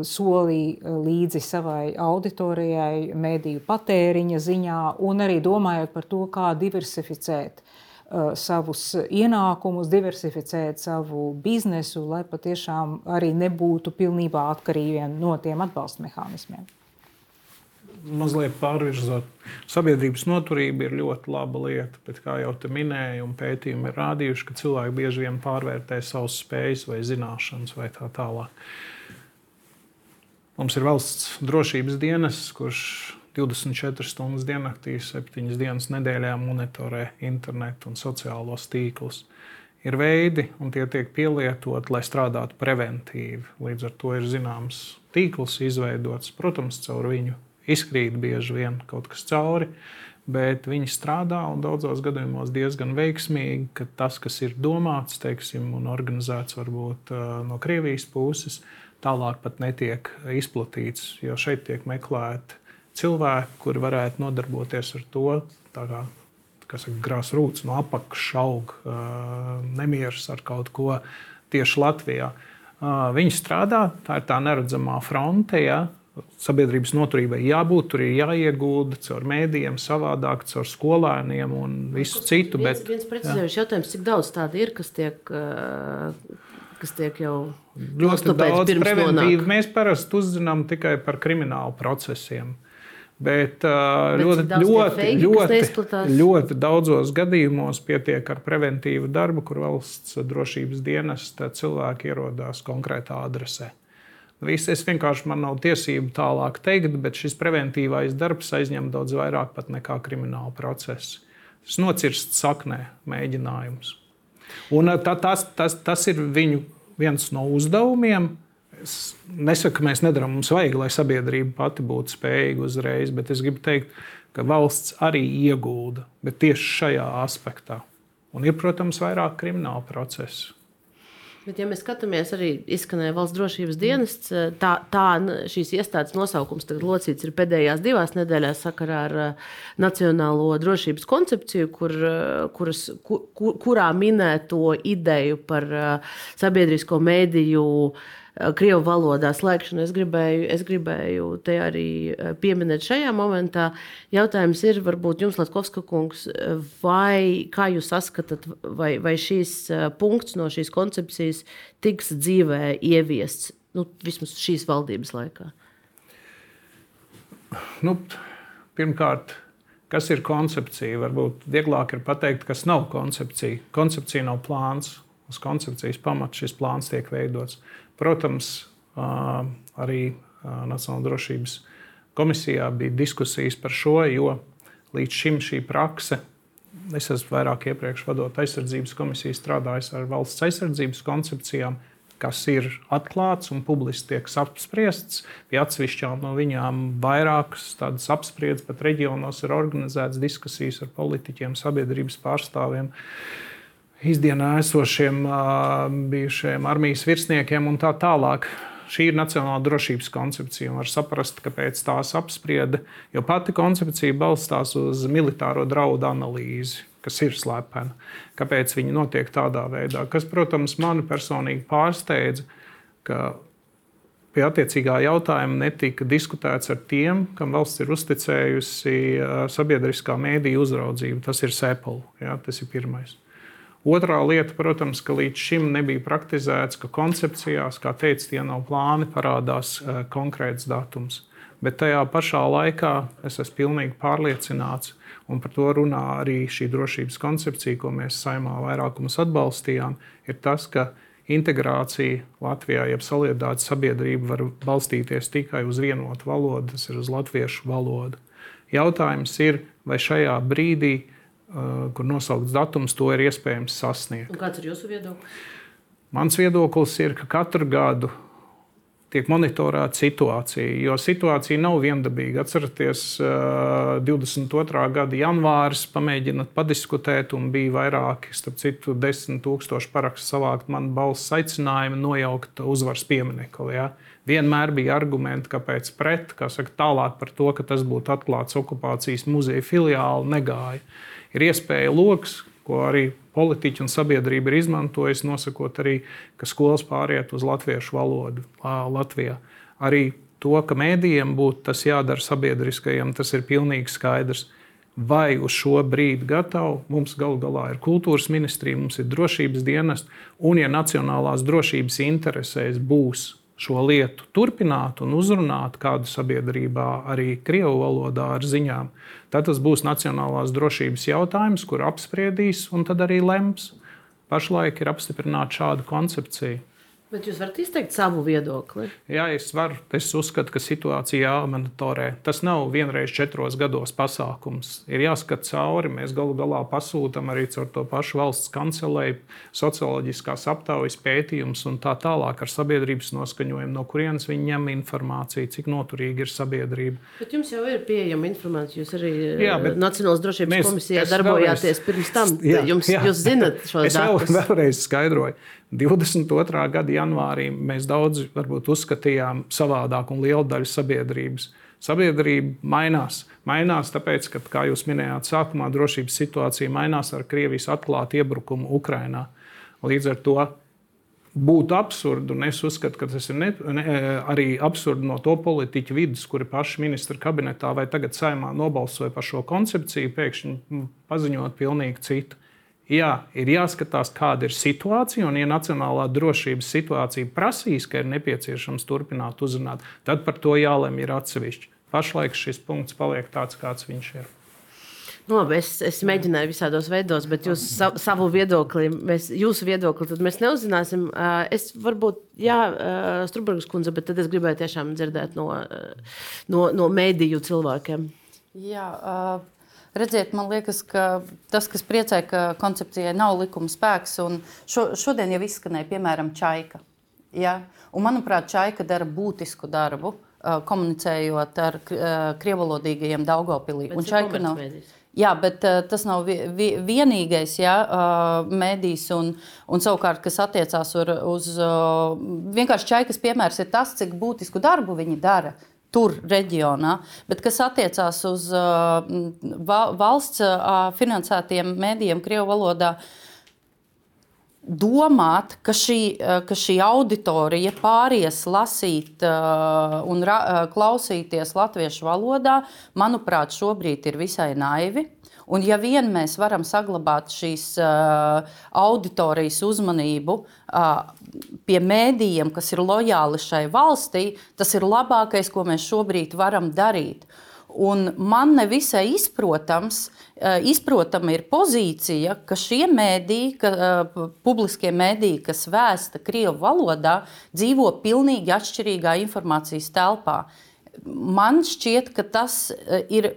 solī uh, līdzi savai auditorijai, mediju patēriņa ziņā, un arī domājot par to, kā diversificēt uh, savus ienākumus, diversificēt savu biznesu, lai patiešām arī nebūtu pilnībā atkarīgi no tiem atbalsta mehānismiem. Mazliet pārvirzot, sabiedrības noturība ir ļoti laba lieta, bet, kā jau te minēju, un pētījumi ir rādījuši, ka cilvēki bieži vien pārvērtē savas spējas vai zināšanas vai tā tālāk. Mums ir valsts drošības dienas, kurš 24 stundas diennaktī, 7 dienas nedēļā monitorē internetu un sociālos tīklus. Ir veidi, un tie tiek pielietoti, lai strādātu preventīvi. Līdz ar to ir zināms tīkls izveidots. Protams, caur viņu izkrīt bieži vien kaut kas cauri, bet viņi strādā un daudzos gadījumos diezgan veiksmīgi, ka tas, kas ir domāts teiksim, un organizēts varbūt no Krievijas puses, tālāk pat netiek izplatīts, jo šeit tiek meklēti cilvēki, kuri varētu nodarboties ar to, kā, kas ir grāsrūts no apakšas aug, nemieris ar kaut ko tieši Latvijā. Viņi strādā, tā ir tā neredzamā fronte. Ja? Sabiedrības noturībai jābūt, tur ir jāiegūda caur mēdījiem, savādāk, caur skolēniem un visu citu. Viens, bet, viens precizējošs jautājums, cik daudz tādu ir, kas tiek kas tiek jau ļoti daudz preventīvi. Mēs parasti uzzinām tikai par kriminālu procesiem. Bet, uh, Bet ļoti, ļoti, feiki, ļoti, ļoti daudzos gadījumos pietiek ar preventīvu darbu, kur valsts drošības dienas cilvēki ierodās konkrētā adresē. Viss, es vienkārši man nav tiesību tālāk teikt, bet šis preventīvais darbs aizņem daudz vairāk nekā krimināla procesa. Tas nocirst saknē mēģinājums. Un tā, tas, tas, tas ir viņu viens no uzdevumiem. Es nesaku, ka mēs nedarām, mums vajag, lai sabiedrība pati būtu spējīga uzreiz, bet es gribu teikt, ka valsts arī iegulda, tieši šajā aspektā. Un ir, protams, vairāk kriminālu procesu. Bet, ja mēs skatāmies, arī izskanēja valsts drošības dienests, tā, tā šīs iestādes nosaukums tagad locīts ir pēdējās divās nedēļās sakarā ar uh, Nacionālo drošības koncepciju, kur, uh, kuras, kur, kurā minēto ideju par sabiedrisko mēdīju uh, krievu valodā slēgšanu. Es gribēju, es gribēju te arī eh, pieminēt šajā momentā. Jautājums ir, varbūt jums, Latkovska kungs, vai kā jūs saskatāt, vai, vai šīs eh, punkts no šīs koncepcijas tiks dzīvē ieviests nu, vismaz šīs valdības laikā? Nu, pirmkārt, kas ir koncepcija? Varbūt vieglāk ir pateikt, kas nav koncepcija. Koncepcija nav plāns. Uz koncepcijas pamata šis plāns tiek veidots. Protams, arī Nacionālās drošības komisijā bija diskusijas par šo, jo līdz šim šī prakse, es esmu vairāk iepriekš vadot aizsardzības komisiju, strādājis ar valsts aizsardzības koncepcijām. kas ir atklāts un publiski tiek apspriests. Pie atsevišķām no viņām vairākas tādas apspriedzes, pat reģionos ir organizētas diskusijas ar politiķiem, sabiedrības pārstāvjiem, izdienā esošiem bijušiem armijas virsniekiem un tā tālāk. Šī ir nacionāla drošības koncepcija. Var saprast, kāpēc tās apsprieda, jo pati koncepcija balstās uz militāro draudu analīzi kas ir slepena. Kāpēc viņi notiek tādā veidā? Kas, protams, mani personīgi pārsteidza, ka pie attiecīgā jautājuma netika diskutēts ar tiem, kam valsts ir uzticējusi sabiedriskā mēdīja uzraudzību. Tas ir SEPOL. Ja, tas ir pirmais. Otrā lieta, protams, ka līdz šim nebija praktizēts, ka koncepcijās, kā teica, tie nav plāni, parādās konkrēts datums. Bet tajā pašā laikā es esmu pilnīgi pārliecināts, un par to runā arī šī drošības koncepcija, ko mēs saimā vairākumus atbalstījām, ir tas, ka integrācija Latvijā, jeb solidaritātes sabiedrība var balstīties tikai uz vienotu valodu, tas ir uz latviešu valodu. Jautājums ir, vai šajā brīdī, kur nosaukts datums, to ir iespējams sasniegt. Un kāds ir jūsu viedoklis? Mans viedoklis ir, ka katru gadu tiek monitorēta situācija, jo situācija nav viendabīga. Atcerieties, 22. gada janvāris, pamēģināt padiskutēt, un bija vairāki, starp citu, desmit tūkstoši parakstu savākt man balss aicinājumu nojaukt uzvaras pieminiekli. Ja? Vienmēr bija argumenti, kāpēc pret, kā saka, tālāk par to, ka tas būtu atklāts okupācijas muzeja filiāli, negāja. Ir iespēja lokus, ko arī politiķi un sabiedrība ir izmantojusi, nosakot arī, ka skolas pāriet uz latviešu valodu Latvijā. Arī to, ka mēdījiem būtu tas jādara sabiedriskajam, tas ir pilnīgi skaidrs. Vai uz šo brīdi gatavi? Mums galu galā ir kultūras ministrija, mums ir drošības dienas, un, ja nacionālās drošības interesēs būs šo lietu turpināt un uzrunāt kādu sabiedrībā arī krievu valodā ar ziņām, tad tas būs nacionālās drošības jautājums, kur apspriedīs un tad arī lems. Pašlaik ir apstiprināta šāda koncepcija. Bet jūs varat izteikt savu viedokli? Jā, es varu. Es uzskatu, ka situācija jāmonitorē. Tas nav vienreiz četros gados pasākums. Ir jāskat cauri. Mēs galu galā pasūtām arī caur to pašu valsts kancelēju socioloģiskās aptaujas pētījumus un tā tālāk ar sabiedrības noskaņojumu, no kurienes viņi ņem informāciju, cik noturīga ir sabiedrība. Bet jums jau ir pieejama informācija. Jūs arī jā, Nacionālās drošības mēs, komisijā darbojāties vēlreiz, pirms tam. Jā, jums, jā, jūs zinat šos datus. Es vēl, vēlreiz skaidroju. 22. gada janvārī mēs daudz varbūt, uzskatījām savādāk un liela daļa sabiedrības. Sabiedrība mainās. Mainās tāpēc, ka, kā jūs minējāt, sākumā drošības situācija mainās ar Krievijas atklātu iebrukumu Ukrajinā. Līdz ar to būtu absurdi, un es uzskatu, ka tas ir ne, ne, arī absurdi no to politiķu vidus, kuri paši ministra kabinetā vai tagad saimā nobalsoja par šo koncepciju, pēkšņi paziņot pilnīgi citu. Jā, ir jāskatās, kāda ir situācija, un, ja nacionālā drošības situācija prasīs, ka ir nepieciešams turpināt uzrunāt, tad par to jālemj ir atsevišķi. Pašlaik šis punkts paliek tāds, kāds viņš ir. Nu, labi, es, es mēģināju visādos veidos, bet jūs savu viedokli, mēs, jūsu viedokli, tad mēs neuzzināsim. Es varbūt, jā, Strunbergas kundze, bet tad es gribēju tiešām dzirdēt no, no, no mēdīju cilvēkiem. Jā, uh, Redziet, man liekas, ka tas, kas priecē, ka koncepcijai nav likuma spēks, un šo, šodien jau izskanēja, piemēram, Čaika. Ja? Un, manuprāt, Čaika dara būtisku darbu, komunicējot ar krievalodīgajiem Daugopilī. Un Čaika nav. Jā, bet uh, tas nav vi, vi, vienīgais jā, uh, mēdījis, un, un savukārt, kas attiecās uz, uz uh, vienkārši čaikas piemērs, ir tas, cik būtisku darbu viņi dara tur reģionā, bet kas attiecās uz uh, valsts uh, finansētiem mēdījiem Krievijas valodā. Domāt, ka šī, uh, ka šī auditorija pāries lasīt uh, un ra, uh, klausīties latviešu valodā, manuprāt, šobrīd ir visai naivi. Un ja vien mēs varam saglabāt šīs uh, auditorijas uzmanību uh, pie mēdījiem, kas ir lojāli šai valstī, tas ir labākais, ko mēs šobrīd varam darīt. Un man nevisai izprotams, uh, izprotama ir pozīcija, ka šie mēdīji, ka, uh, publiskie mēdīji, kas vēsta Krievu valodā, dzīvo pilnīgi atšķirīgā informācijas telpā. Man šķiet, ka tas uh, ir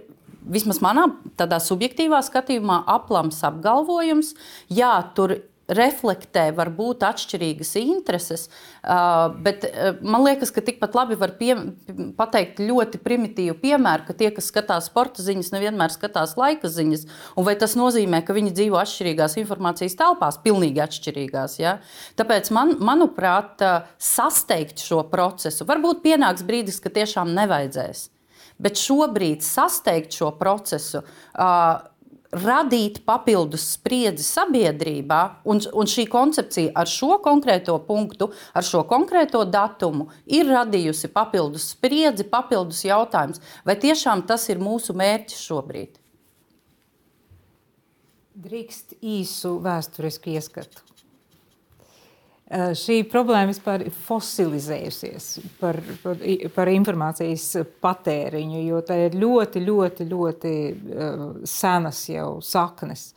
vismaz manā subjektīvā skatījumā, aplams apgalvojums. Jā, tur reflektē varbūt atšķirīgas intereses, bet man liekas, ka tikpat labi var pie, pateikt ļoti primitīvu piemēru, ka tie, kas skatās sporta ziņas, nevienmēr skatās laika ziņas. Vai tas nozīmē, ka viņi dzīvo atšķirīgās informācijas telpās, pilnīgi atšķirīgās? Ja? Tāpēc, man, manuprāt, sasteigt šo procesu varbūt pienāks brīdis, ka tiešām nevajadzēs. Bet šobrīd sasteigt šo procesu. Uh, radīt papildus spriedzi sabiedrībā, un, un šī koncepcija ar šo konkrēto punktu, ar šo konkrēto datumu ir radījusi papildus spriedzi, papildus jautājumus. Vai tiešām tas ir mūsu mērķis šobrīd? Drīkst īsu vēsturisku ieskatu. Eh, šī problēma vispār ir fosilizējusies par, par, par informācijas patēriņu, jo tā ir ļoti, ļoti, ļoti uh, senas jau saknes.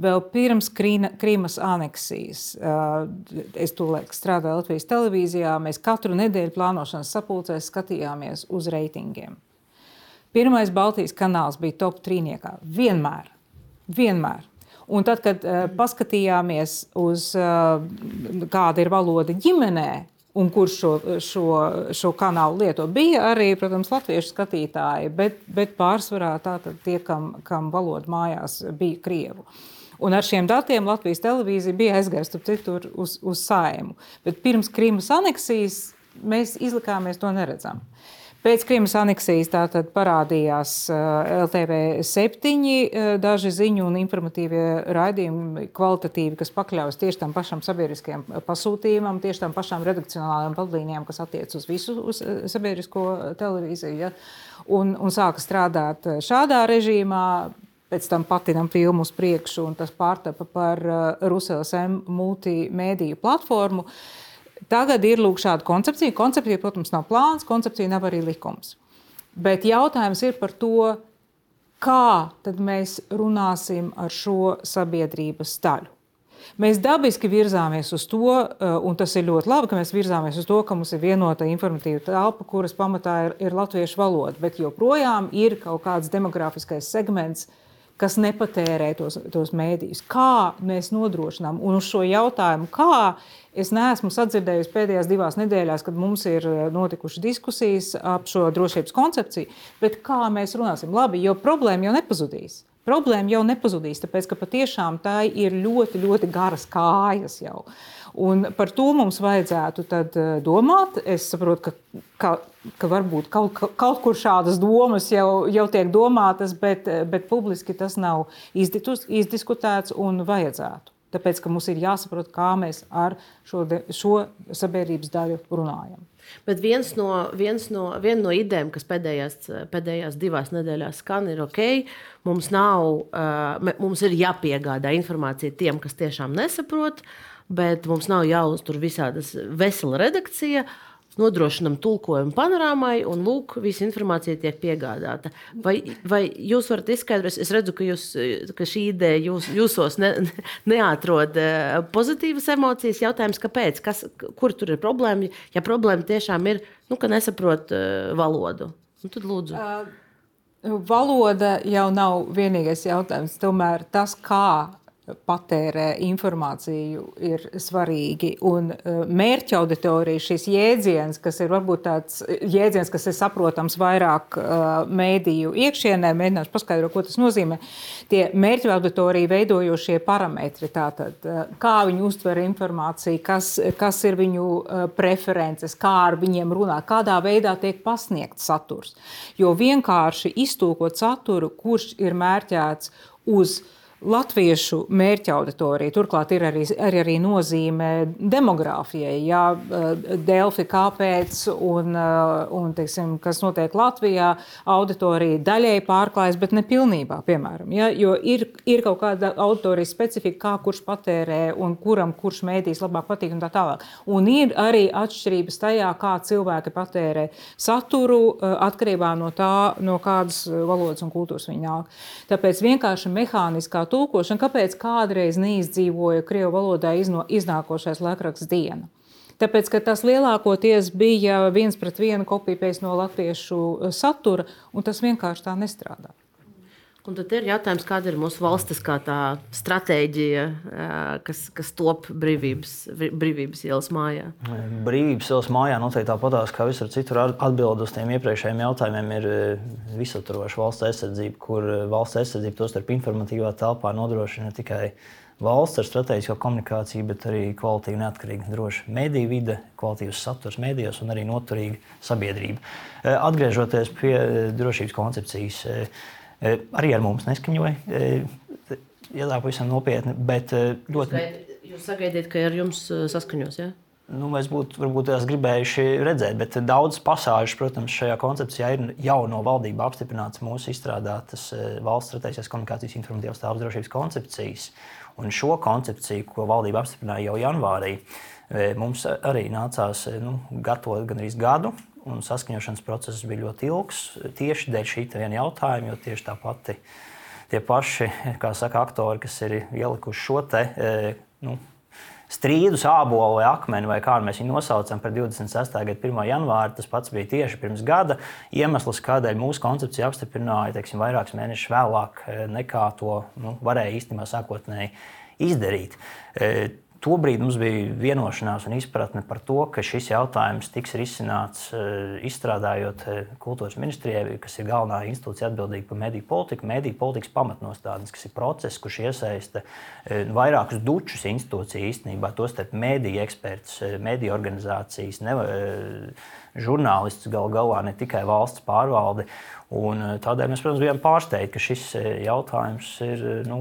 Vēl pirms Krīmas aneksijas, uh, es tolaik strādāju Latvijas televīzijā, mēs katru nedēļu plānošanas sapulcēs skatījāmies uz reitingiem. Pirmais Baltijas kanāls bija top trīniekā. Vienmēr. Vienmēr. Un tad, kad uh, paskatījāmies uz uh, kāda ir valoda ģimenē, un kurš šo, šo, šo kanālu lieto. Bija arī, protams, latviešu skatītāji, bet, bet pārsvarā tie, kam, kam valoda mājās bija krievu. Un ar šiem datiem Latvijas televīzija bija aizgājusi citur uz, uz saimu. Bet pirms Krimas aneksijas mēs izlikāmies to neredzam. Uh, Pēc Krimas aneksijas tātad parādījās LTV septiņi daži ziņu un informatīvie raidījumi, kvalitatīvi, kas pakļaujas tieši tam pašam sabiedriskajam pasūtījumam, tieši tam pašām redakcionālajām vadlīnijām, kas attiec uz visu uz sabiedrisko televīziju. Ja? Un, un sāka strādāt šādā režīmā, pēc tam patinam filmu uz priekšu, un tas pārtapa par Rusijas M multimediju platformu. Uh, Tagad ir lūk, šāda koncepcija. Koncepcija, protams, nav plāns, koncepcija nav arī likums. Bet jautājums ir par to, kā mēs runāsim ar šo sabiedrības daļu. Mēs dabiski virzāmies uz to, eh, un tas ir ļoti labi, ka mēs virzāmies uz to, ka mums ir vienota informatīva telpa, kuras pamatā ir, ir latviešu valoda. Bet joprojām ir kaut kāds demogrāfiskais segments, kas nepatērē tos, tos mēdījus. Kā mēs nodrošinām? Un uz šo jautājumu, kā Es neesmu sadzirdējusi pēdējās divās nedēļās, kad mums ir eh, notikušas diskusijas ap šo drošības koncepciju, bet kā mēs runāsim? Labi, jo problēma jau nepazudīs. Problēma jau nepazudīs, tāpēc ka patiešām tā ir ļoti, ļoti garas kājas jau. Un par to mums vajadzētu eh, domāt. Es saprotu, ka, ka, ka varbūt kaut, kaut kur šādas domas jau, jau tiek domātas, bet, eh, bet publiski tas nav izdiskutēts un vajadzētu. Tāpēc, mums ir jāsaprot, kā mēs ar šo, de, šo sabiedrības daļu runājam. Bet viens no, viens no, viena no idejām, kas pēdējās, pēdējās divās nedēļās skan, ir ok, mums, nav, mums ir jāpiegādā informācija tiem, kas tiešām nesaprot, bet mums nav jāuztur visādas vesela redakcija nodrošinām tulkojumu panorāmai, un lūk, visa informācija tiek piegādāta. Vai, vai jūs varat izskaidrot, es redzu, ka, jūs, ka šī ideja jūs, jūsos ne, neatrod eh, pozitīvas emocijas. Jautājums, kāpēc? Kas, kur tur ir problēma? Ja problēma tiešām ir, nu, ka nesaprot uh, valodu, nu, tad lūdzu. Uh, valoda jau nav vienīgais jautājums. Tomēr tas, kā patērē informāciju, ir svarīgi. Un uh, mērķa auditorija, šis jēdziens, kas ir varbūt tāds jēdziens, kas ir saprotams vairāk uh, mēdīju iekšienē, mēģināšu paskaidrot, ko tas nozīmē. Tie mērķa auditorija veidojošie parametri, tātad, kā viņi uztver informāciju, kas, kas ir viņu preferences, kā ar viņiem runāt, kādā veidā tiek pasniegts saturs. Jo vienkārši iztūkot saturu, kurš ir mērķēts uz latviešu mērķa auditorija. Turklāt ir arī, arī, arī nozīme demogrāfijai. Jā, eh, Delfi, kāpēc un, eh, un teiksim, kas notiek Latvijā, auditorija daļēji pārklājas, bet ne pilnībā. Piemēram, jā, jo ir, ir kaut kāda auditorijas specifika, kā kurš patērē un kuram kurš mēdīs labāk patīk un tā tālāk. Un ir arī atšķirības tajā, kā cilvēki patērē saturu eh, atkarībā no tā, no kādas valodas un kultūras viņi nāk. Tāpēc vienkārši mehāniskā tulkošana, kāpēc kādreiz neizdzīvoja Krievijas valodā izno, iznākošais laikraksts diena. Tāpēc, ka tas lielākoties bija viens pret vienu kopijas no latviešu satura, un tas vienkārši tā nestrādā. Un tad ir jautājums, kāda ir mūsu valstiskā stratēģija, kas, kas top brīvības, brīvības ielas mājā? Brīvības ielas mājā noteikti tāpatās, kā visur citur atbild uz tiem iepriekšējiem jautājumiem, ir visaturoša valsts aizsardzība, kur valsts aizsardzība tostarp informatīvā telpā nodrošina ne tikai valsts ar strateģisko komunikāciju, bet arī kvalitīva, neatkarīga, droša mediju vide, kvalitīvs saturs medijos un arī noturīga sabiedrība. Atgriežoties pie drošības koncepcijas arī ar mums neskaņoja. Ja tā pavisam nopietni, bet ļoti. Jūs sagaidiet, ka ar jums saskaņos? Ja? Nu, mēs būtu varbūt gribējuši redzēt, bet daudz pasāžu, protams, šajā koncepcijā ir jau no valdība apstiprināts mūsu izstrādātas valsts strateģiskās komunikācijas informatīvās telpas drošības koncepcijas. Un šo koncepciju, ko valdība apstiprināja jau janvārī, mums arī nācās nu, gatavot gan arī gadu, un saskaņošanas process bija ļoti ilgs. Tieši dēļ šī viena jautājuma, jo tieši tā pati tie paši saka, aktori, kas ir ielikuši šo te, e, nu, strīdus, ābolu vai akmeni, vai kā mēs viņu nosaucam par 26. gada 1. janvāru. Tas pats bija tieši pirms gada. Iemesls, kādēļ mūsu koncepcija apstiprināja teiksim, vairākus mēnešus vēlāk, e, nekā to nu, varēja īstenībā sākotnēji izdarīt. Tobrīd mums bija vienošanās un izpratne par to, ka šis jautājums tiks risināts eh, izstrādājot eh, kultūras ministrijai, kas ir galvenā institūcija atbildīga par mediju politiku, mediju politikas pamatnostādnes, kas ir process, kurš iesaista eh, vairākus dučus institūciju īstenībā, tostarp mediju ekspertus, mediju organizācijas, ne, žurnālistus gal galā, ne tikai valsts pārvaldi. Un eh, tādēļ mēs, protams, bijām pārsteigti, ka šis eh, jautājums ir eh, nu,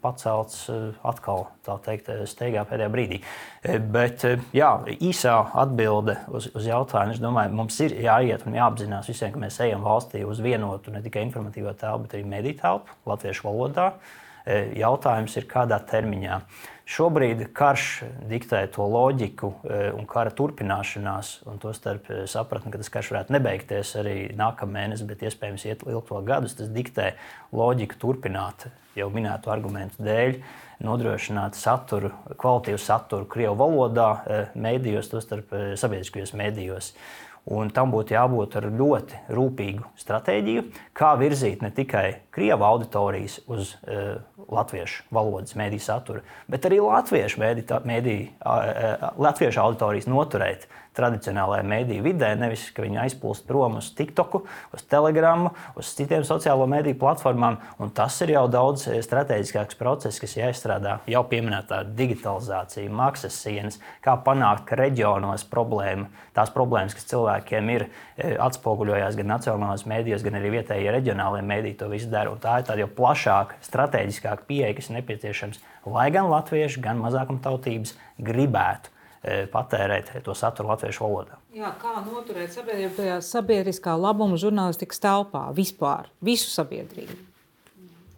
pacelts atkal teikt, steigā pēdējā brīdī. Bet jā, īsā atbilde uz, uz jautājumu, es domāju, mums ir jāiet un jāapzinās visiem, ka mēs ejam valstī uz vienotu ne tikai informatīvo telpu, bet arī mediju telpu latviešu valodā. Jautājums ir, kādā termiņā. Šobrīd karš diktē to loģiku e, un kara turpināšanās, un tostarp e, sapratni, ka tas karš varētu nebeigties arī nākamā mēnesī, bet iespējams iet ilgto gadus. Tas diktē loģiku turpināt jau minēto argumentu dēļ, nodrošināt saturu, kvalitīvu saturu Krievijas valodā, e, mēdījos, tostarp sabiedriskajos mēdījos. Un tam būtu jābūt ar ļoti rūpīgu stratēģiju, kā virzīt ne tikai krievu auditorijas uz uh, latviešu valodas mēdīju saturu, bet arī latviešu, mēdī, mēdī, uh, latviešu auditorijas noturēt tradicionālajā mediju vidē, nevis ka viņi aizplūst prom uz TikTok, uz Telegram, uz citiem sociālo mediju platformām. Tas ir jau daudz eh, strateģiskāks process, kas jāizstrādā jau pieminētā digitalizācija, maksas sienas, kā panākt, ka reģionos problēma, tās problēmas, kas cilvēkiem ir, eh, atspoguļojās gan nacionālajās mēdījos, gan arī vietējie reģionālajie mēdīji to visu dara. Tā ir tāda jau plašāka, strateģiskāka pieeja, kas nepieciešams, lai gan latvieši, gan mazākumtautības gribētu patērēt to saturu latviešu valodā. Jā, kā noturēt sabiedrību tajā sabiedriskā labuma žurnālistikas telpā vispār, visu sabiedrību?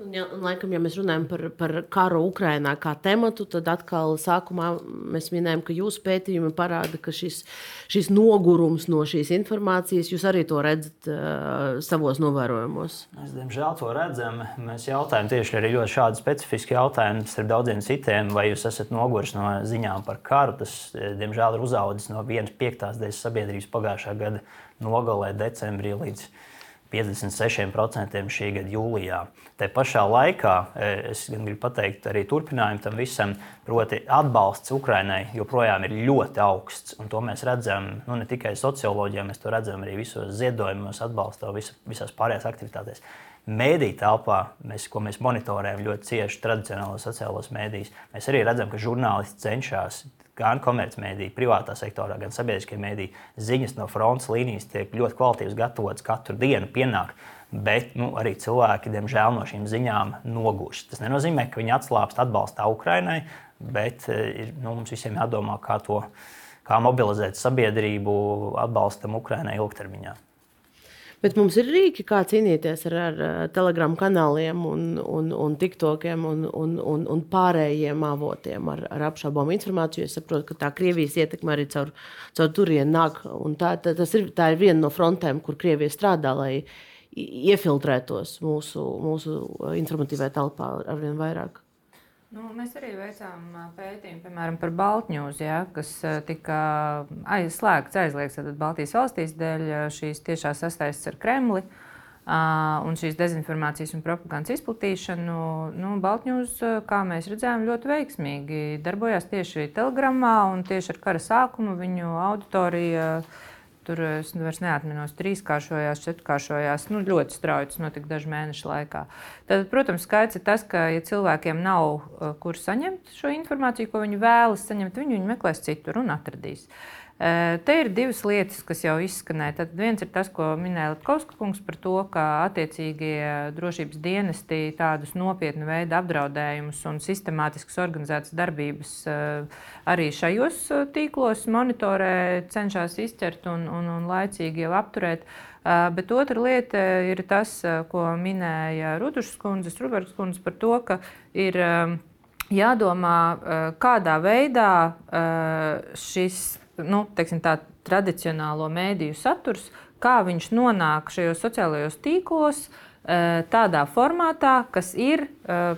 Un, ja, un, laikam, ja mēs runājam par, par karu Ukrajinā kā tematu, tad atkal sākumā mēs minējām, ka jūsu pētījumi parāda, ka šis, šis nogurums no šīs informācijas, jūs arī to redzat uh, savos novērojumos. Mēs, diemžēl, to redzam. Mēs jautājam tieši arī ļoti šādu specifisku jautājumu starp daudziem citiem, vai jūs esat noguris no ziņām par karu. Tas, diemžēl, ir uzaudzis no vienas piektās daļas sabiedrības pagājušā gada nogalē, decembrī līdz 56% šī gada jūlijā. Tā pašā laikā e, es gribu pateikt arī turpinājumu tam visam, proti, atbalsts Ukrainai joprojām ir ļoti augsts. To mēs redzam nu, ne tikai socioloģijā, mēs to redzam arī visos ziedojumos, atbalstā, vis, visās pārējās aktivitātēs. Mēdīņu telpā, mēs, ko mēs monitorējam ļoti cieši tradicionālos sociālos mēdījus, mēs arī redzam, ka žurnālisti cenšas gan komercmediji, privātā sektorā, gan sabiedriskie mediji. Ziņas no frontes līnijas tiek ļoti kvalitīvas gatavotas katru dienu, pienāk. Bet nu, arī cilvēki, diemžēl, no šīm ziņām nogūst. Tas nenozīmē, ka viņi atslābst atbalstā Ukrainai, bet eh, ir, nu, mums visiem jādomā, kā to kā mobilizēt sabiedrību atbalstam Ukrainai ilgtermiņā. Bet mums ir rīki, kā cīnīties ar, ar telegramu kanāliem, un, un, un tiktokiem un, un, un, un pārējiem avotiem ar, ar apšaubāmu informāciju. Es saprotu, ka tā Krievijas ietekme arī caur, caur turieni nāk. Tā, tā, ir, tā ir viena no frontēm, kur Krievija strādā, lai iefiltrētos mūsu, mūsu informatīvajā telpā arvien vairāk. Nu, mēs arī veicām pētījumu piemēram, par Baltņūzu, ja, kas tika aizslēgts, aizliegts Baltijas valstīs dēļ šīs tiešās sasaistes ar Kremli. un šīs dezinformācijas un propagandas izplatīšanu, nu, Baltņūs, kā mēs redzējām, ļoti veiksmīgi darbojās tieši Telegramā un tieši ar kara sākumu viņu auditorija. Tur es vairs neatceros, trīskāršojās, četrkāršojās. Nu, ļoti strauji tas notika dažu mēnešu laikā. Tad, protams, skaidrs ir tas, ka, ja cilvēkiem nav kur saņemt šo informāciju, ko viņi vēlas saņemt, viņi, viņi meklēs citur un atradīs. Uh, Te ir divas lietas, kas jau izskanēja. Tad viens ir tas, ko minēja Latvijas kungs par to, ka attiecīgie drošības dienesti tādus nopietnu veidu apdraudējumus un sistemātiskas organizētas darbības arī šajos tīklos monitorē, cenšas izķert un, un, un laicīgi jau apturēt. Bet otra lieta ir tas, ko minēja Rudušas kundze, Ruberts kundze par to, ka ir jādomā, kādā veidā šis nu, teiksim, tā, tradicionālo mēdīju saturs, kā viņš nonāk šajos sociālajos tīklos, eh, tādā formātā, kas ir eh,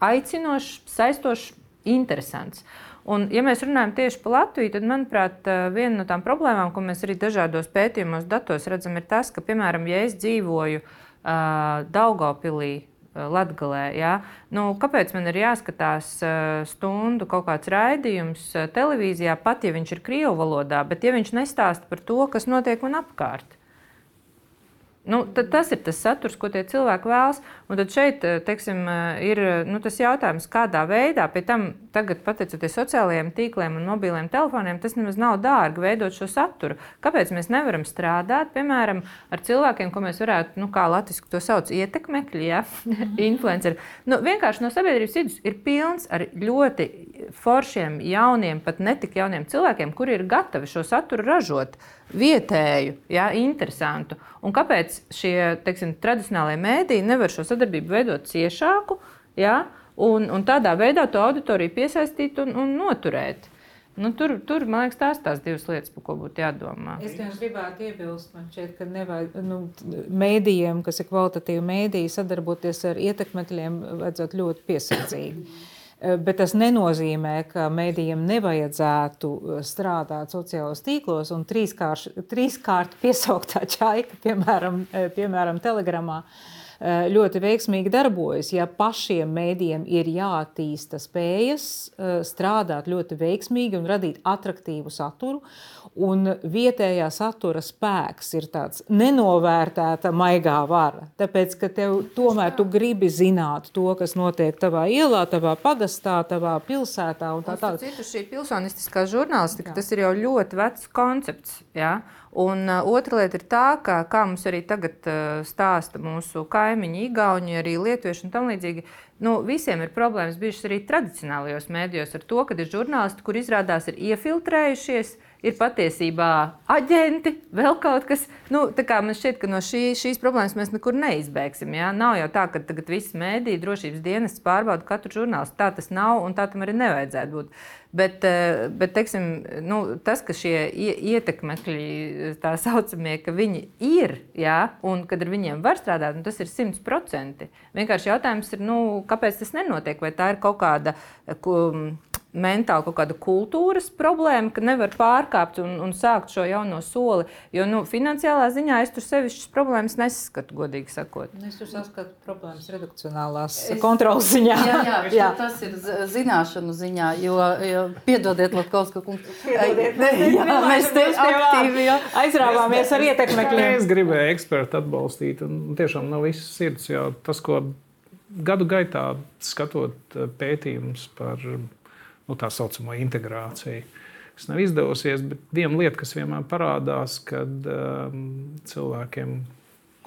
aicinošs, saistošs, interesants. Un, ja mēs runājam tieši par Latviju, tad, manuprāt, eh, viena no tām problēmām, ko mēs arī dažādos pētījumos, datos redzam, ir tas, ka, piemēram, ja es dzīvoju uh, Daugopilī, Eh, Latvijā. Ja? Nu, kāpēc man ir jāskatās eh, stundu kaut kāds raidījums eh, televīzijā, pat ja viņš ir krievu valodā, bet ja viņš nestāsta par to, kas notiek man apkārt? Nu, tas ir tas saturs, ko tie cilvēki vēlas. Un tad šeit eh, teiksim, eh, ir nu, tas jautājums, kādā veidā, pie tam tagad, pateicoties sociālajiem tīkliem un mobiliem telefoniem, tas nemaz nav dārgi veidot šo saturu. Kāpēc mēs nevaram strādāt, piemēram, ar cilvēkiem, ko mēs varētu, nu, kā latviešu to sauc, ietekmekļi, ja? Mhm. influenceri? Nu, vienkārši no sabiedrības vidus ir pilns ar ļoti foršiem, jauniem, pat netik jauniem cilvēkiem, kuri ir gatavi šo saturu ražot vietēju, ja, interesantu. Un kāpēc šie teiksim, tradicionālie mēdīji nevar šo sadarbību veidot ciešāku ja, un, un tādā veidā to auditoriju piesaistīt un, un noturēt? Nu, tur, tur, man liekas, tās tās divas lietas, par ko būtu jādomā. Es tikai gribētu iebilst, šķiet, ka nevajag, nu, mēdījiem, kas ir kvalitatīvi mēdīji, sadarboties ar ietekmekļiem, vajadzētu ļoti piesardzīgi. Eh, bet tas nenozīmē, ka mēdījiem nevajadzētu eh, strādāt sociālajos tīklos un trīskārt piesauktā čaika, piemēram, eh, piemēram Telegramā. Ļoti veiksmīgi darbojas, ja pašiem mēdījiem ir jāattīsta spējas strādāt ļoti veiksmīgi un radīt attraktīvu saturu. Un vietējā satura spēks ir tāds nenovērtēta maigā vara. Tāpēc, ka tev tomēr tu gribi zināt to, kas notiek tavā ielā, tavā pagastā, tavā pilsētā. Tā tālāk. Citu šī pilsonistiskā žurnālistika, Jā. tas ir jau ļoti vecs koncepts. Ja? Un uh, otra lieta ir tā, ka, kā mums arī tagad uh, stāsta mūsu kaimiņi, Igauni, arī Lietuvieši un tam līdzīgi, nu, visiem ir problēmas bijušas arī tradicionālajos mēdījos ar to, ka ir žurnālisti, kur izrādās ir iefiltrējušies, uh, ir patiesībā aģenti, vēl kaut kas. Nu, man šķiet, ka no šī, šīs problēmas mēs nekur neizbēgsim. Ja? Nav jau tā, ka tagad viss mēdīja drošības dienests pārbauda katru žurnālistu. Tā tas nav un tā tam arī nevajadzētu būt. Bet, eh, bet teiksim, nu, tas, ka šie ietekmekļi, tā saucamie, ka viņi ir, jā, un kad ar viņiem var strādāt, nu, tas ir simts procenti. Vienkārši jautājums ir, nu, kāpēc tas nenotiek? Vai tā ir kaut kāda. Ko, mentāli kaut kāda kultūras problēma, ka nevar pārkāpt un, un sākt šo jauno soli. Jo nu, finansiālā ziņā es tur sevišķas problēmas nesaskatu, godīgi sakot. Es tur saskatu problēmas redakcionālās es... kontrolas ziņā. Jā, jā, jā, tas ir zināšanu ziņā, jo, jo piedodiet, Latkovska kungs. Mēs te aktīvi jā. aizrāvāmies ar ietekmekļiem. Es gribēju ekspertu atbalstīt, un tiešām nav viss sirds, jo tas, ko gadu gaitā skatot pētījumus par nu, tā saucamo integrāciju. Tas nav izdevusies, bet viena lieta, kas vienmēr parādās, kad um, cilvēkiem,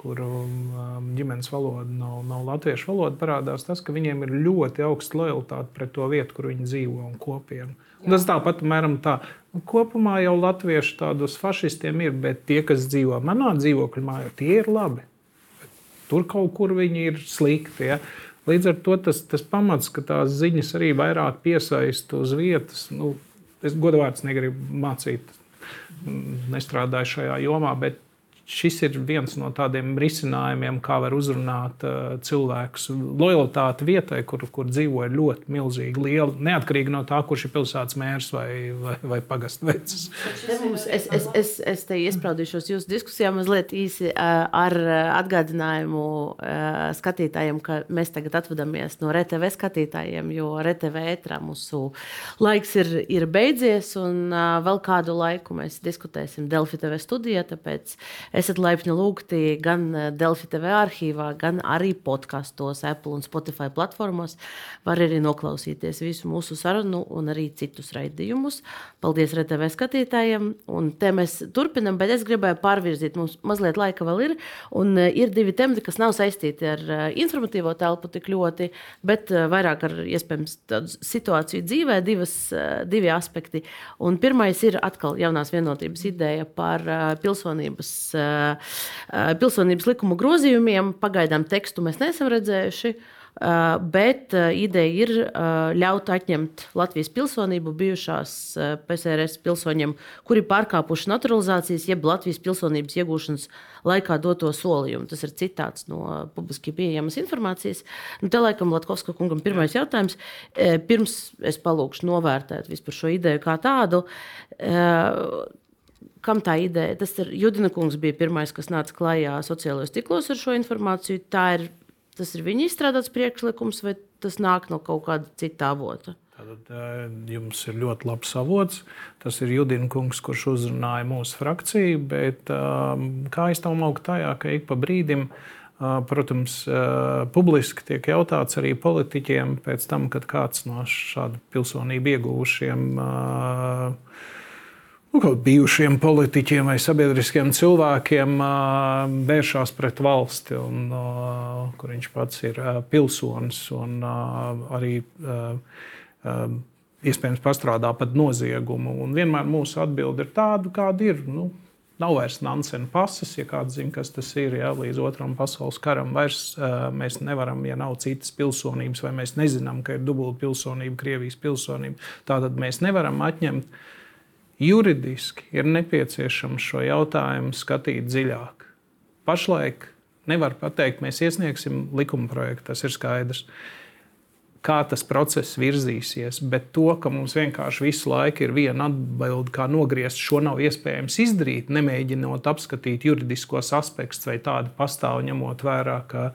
kuru um, ģimenes valoda nav, nav latviešu valoda, parādās tas, ka viņiem ir ļoti augsta lojalitāte pret to vietu, kur viņi dzīvo un kopienu. Un tas tāpat mēram tā. Nu, kopumā jau latvieši tādos fašistiem ir, bet tie, kas dzīvo manā dzīvokļa mājā, tie ir labi. Tur kaut kur viņi ir slikti. Ja? Līdz ar to tas, tas pamats, ka tās ziņas arī vairāk piesaista uz vietas. Nu, es godavārds negribu mācīt, nestrādāju šajā jomā, bet šis ir viens no tādiem risinājumiem, kā var uzrunāt uh, cilvēkus. Lojalitāte vietai, kur, kur dzīvo, ir ļoti milzīga, liela, neatkarīgi no tā, kurš ir pilsētas mērs vai, vai, vai pagastu vecs. Es, es, es, es te iespraudīšos jūsu diskusijā mazliet īsi uh, ar atgādinājumu uh, skatītājiem, ka mēs tagad atvadamies no RTV skatītājiem, jo RTV ētrā mūsu laiks ir, ir beidzies un uh, vēl kādu laiku mēs diskutēsim Delfi TV studijā, tāpēc esat laipni lūgti gan eh, Delfi TV arhīvā, gan arī podkastos, Apple un Spotify platformos. Var arī noklausīties visu mūsu sarunu un arī citus raidījumus. Paldies RTV skatītājiem. Un te mēs turpinam, bet es gribēju pārvirzīt, mums mazliet laika vēl ir. Un eh, ir divi temati, kas nav saistīti ar eh, informatīvo telpu tik ļoti, bet vairāk ar iespējams tādu situāciju dzīvē, divas, divi aspekti. Un pirmais ir atkal jaunās vienotības ideja par pilsonības pilsonības likuma grozījumiem. Pagaidām tekstu mēs neesam redzējuši. Bet ideja ir ļaut atņemt Latvijas pilsonību bijušās PSRS pilsoņiem, kuri pārkāpuši naturalizācijas, jeb Latvijas pilsonības iegūšanas laikā doto solījumu. Tas ir citāts no publiski pieejamas informācijas. Nu, te laikam Latkovska kungam pirmais jautājums. Pirms es palūkšu novērtēt vispār šo ideju kā tādu kam tā ideja? Tas ir Judina kungs, bija pirmais, kas nāca klajā sociālajos tīklos ar šo informāciju. Tā ir, tas ir viņa izstrādāts priekšlikums, vai tas nāk no kaut kāda cita avota? Tad jums ir ļoti labs avots. Tas ir Judina kungs, kurš uzrunāja mūsu frakciju. Bet, kā es tam augstu tajā, ka ik pa brīdim, protams, publiski tiek jautāts arī politiķiem pēc tam, kad kāds no šādu pilsonību ieguvušiem nu, kaut bijušiem politiķiem vai sabiedriskiem cilvēkiem vēršās pret valsti, un, kur viņš pats ir pilsonis un arī iespējams pastrādā pat noziegumu. Un vienmēr mūsu atbilde ir tāda, kāda ir. Nu, Nav vairs Nansena pasas, ja kāds zina, kas tas ir. Ja, līdz otram pasaules karam vairs uh, mēs nevaram, ja nav citas pilsonības, vai mēs nezinām, ka ir dubulta pilsonība, Krievijas pilsonība. Tātad mēs nevaram atņemt uh, Juridiski ir nepieciešams šo jautājumu skatīt dziļāk. Pašlaik nevar pateikt, mēs iesniegsim likuma projektu, tas ir skaidrs. Kā tas process virzīsies, bet to, ka mums vienkārši visu laiku ir viena atbilde, kā nogriezt, šo nav iespējams izdarīt, nemēģinot apskatīt juridiskos aspektus, vai tādi pastāv, ņemot vērā, ka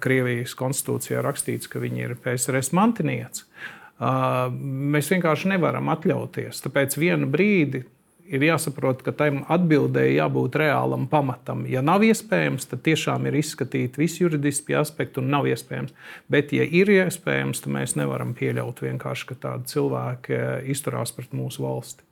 Krievijas konstitūcijā rakstīts, ka viņi ir PSRS mantinieci. Uh, Mēs vienkārši nevaram atļauties. Tāpēc vienu brīdi ir jāsaprot, ka tam atbildēji jābūt reālam pamatam. Ja nav iespējams, tad tiešām ir izskatīt visi juridiskie aspekti un nav iespējams. Bet, ja ir iespējams, tad mēs nevaram pieļaut vienkārši, ka tādi cilvēki izturās pret mūsu valsti.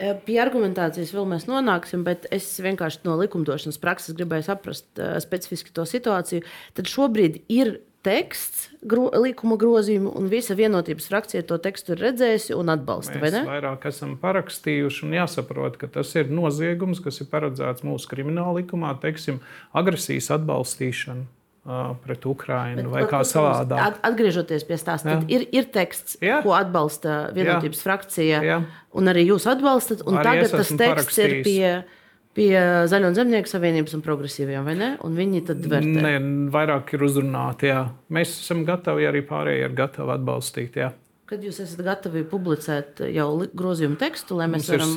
Pie argumentācijas vēl mēs nonāksim, bet es vienkārši no likumdošanas prakses gribēju saprast specifiski to situāciju. Tad šobrīd ir teksts, gro, likuma grozījumi, un visa vienotības frakcija to tekstu ir redzējusi un atbalsta. Mēs vairāk esam parakstījuši, un jāsaprot, ka tas ir noziegums, kas ir paredzēts mūsu krimināla likumā, teiksim, agresijas atbalstīšana. Pret Ukrajinu vai kā savādāk. Atgriežoties pie stāsta, ir, ir teksts, Jā. ko atbalsta vienotības Jā. frakcija, Jā. un arī jūs atbalstat. Tagad tas teksts ir pie pie Zaļo Zemnieku savienības un progresīviem, vai ne? Un viņi tad vērtē. Nē, vairāk ir uzrunāti. Jā. Mēs esam gatavi, arī pārējie ir gatavi atbalstīt. Jā. Kad jūs esat gatavi publicēt jau grozījumu tekstu, lai mēs Mums varam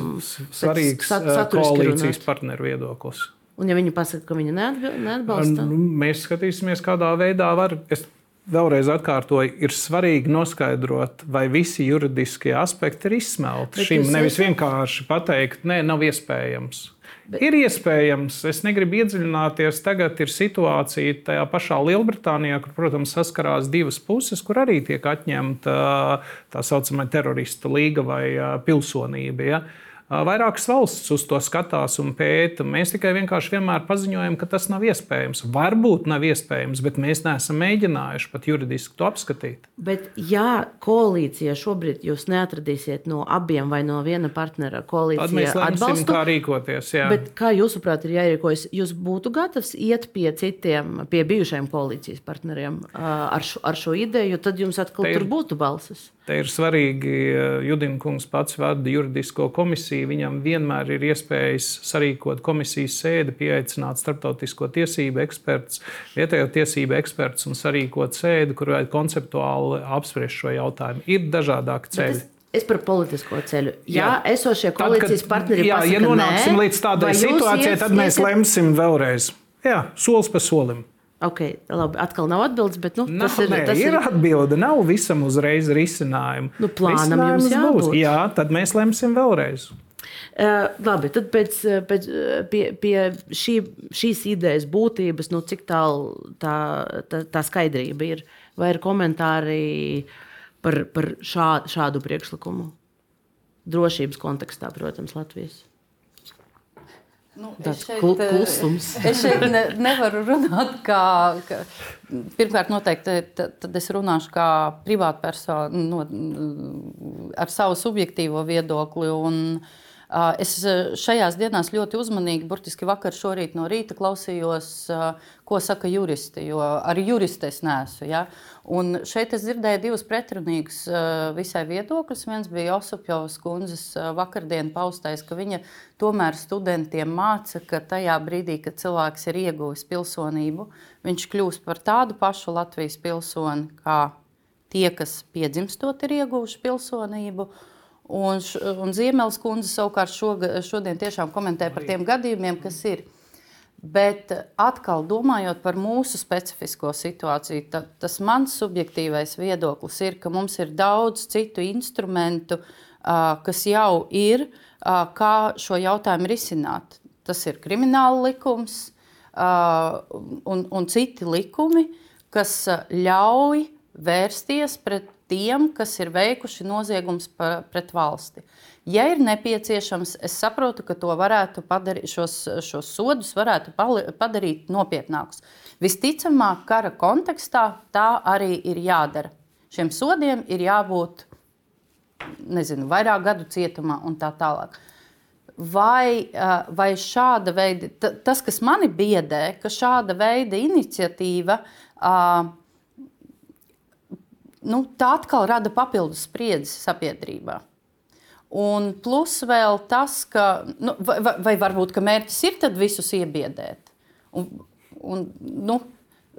svarīgs sat koalīcijas runāt. partneru viedoklis. Un ja viņi pasaka, ka viņi neatbalsta? Nu, mēs skatīsimies, kādā veidā var. Es vēlreiz atkārtoju, ir svarīgi noskaidrot, vai visi juridiskie aspekti ir izsmelti. Šim nevis vienkārši pateikt, nē, nav iespējams. Bet... Ir iespējams, es negribu iedziļināties. Tagad ir situācija tajā pašā Lielbritānijā, kur, protams, saskarās divas puses, kur arī tiek atņemta tā saucamā terorista līga vai pilsonība. Ja? Vairākas valsts uz to skatās un pēta. Mēs tikai vienkārši vienmēr paziņojam, ka tas nav iespējams. Varbūt nav iespējams, bet mēs neesam mēģinājuši pat juridiski to apskatīt. Bet, ja koalīcija šobrīd jūs neatradīsiet no abiem vai no viena partnera koalīcijā, tad mēs lemsim, kā rīkoties. Jā. Bet kā jūsuprāt, ir jārīkojas? Jūs būtu gatavs iet pie citiem, pie bijušajiem koalīcijas partneriem ar šo, ar šo ideju, tad jums atkal Te ir, tur būtu balsis. Te ir svarīgi, Judina kungs pats vada juridisko komisiju viņam vienmēr ir iespējas sarīkot komisijas sēdi, pieaicināt starptautisko tiesību ekspertus, vietējo tiesību ekspertus un sarīkot sēdi, kur konceptuāli apspriest šo jautājumu. Ir dažādāki ceļi. Es par politisko ceļu. Jā, jā esošie koalīcijas tad, kad, partneri jā, pasaka, ja nonāksim nē, līdz tādai situācijai, ies, tad mēs iesiet... lemsim vēlreiz. Jā, solis pa solim. Okay, labi, atkal nav atbildes, bet nu, Nav, tas ir. nē, Tas ir atbilde. Nav visam uzreiz risinājumu. Nu, plānam jums jābūt. būs. Jā, tad mēs lemsim vēlreiz. Uh, labi, tad pēc, pēc, pie, pie šī, šīs idejas būtības, nu, cik tālu tā, tā, tā skaidrība ir, vai ir komentāri par, par šā, šādu priekšlikumu? Drošības kontekstā, protams, Latvijas. Nu, Tāds es šeit, eh, klusums. Es šeit ne, nevaru runāt kā. kā pirmkārt, noteikti tad, tad es runāšu kā privātpersona no, ar savu subjektīvo viedokli. Un, uh, es šajās dienās ļoti uzmanīgi, burtiski vakar, šorīt no rīta klausījos, uh, ko saka juristi, jo ar juristu es neesmu. Ja? Un šeit es dzirdēju divus pretrunīgus uh, visai viedokļus. Viens bija Osapjovas kundzes uh, vakardien paustais, ka viņa tomēr studentiem māca, ka tajā brīdī, kad cilvēks ir ieguvis pilsonību, viņš kļūst par tādu pašu Latvijas pilsoni, kā tie, kas piedzimstot ir ieguvuši pilsonību. Un, un Ziemeļs kundze savukārt šoga, šodien tiešām komentē par tiem gadījumiem, kas ir. Bet atkal domājot par mūsu specifisko situāciju, ta, tas mans subjektīvais viedoklis ir, ka mums ir daudz citu instrumentu, kas jau ir, kā šo jautājumu risināt. Tas ir krimināla likums un, un citi likumi, kas ļauj vērsties pret tiem, kas ir veikuši noziegums pa- pret valsti. Ja ir nepieciešams, es saprotu, ka padarīt, šos, šos sodus varētu pali- padarīt nopietnākus. Visticamāk, kara kontekstā tā arī ir jādara. Šiem sodiem ir jābūt nezinu, vairāk gadu cietumā un tā tālāk. Vai, vai šāda veida, ta- tas, kas mani biedē, ka šāda veida iniciatīva ā, nu, tā atkal rada papildus spriedzi sabiedrībā. Un plus vēl tas, ka, nu, vai, vai, varbūt ka mērķis ir visus iebiedēt. Un, un, nu,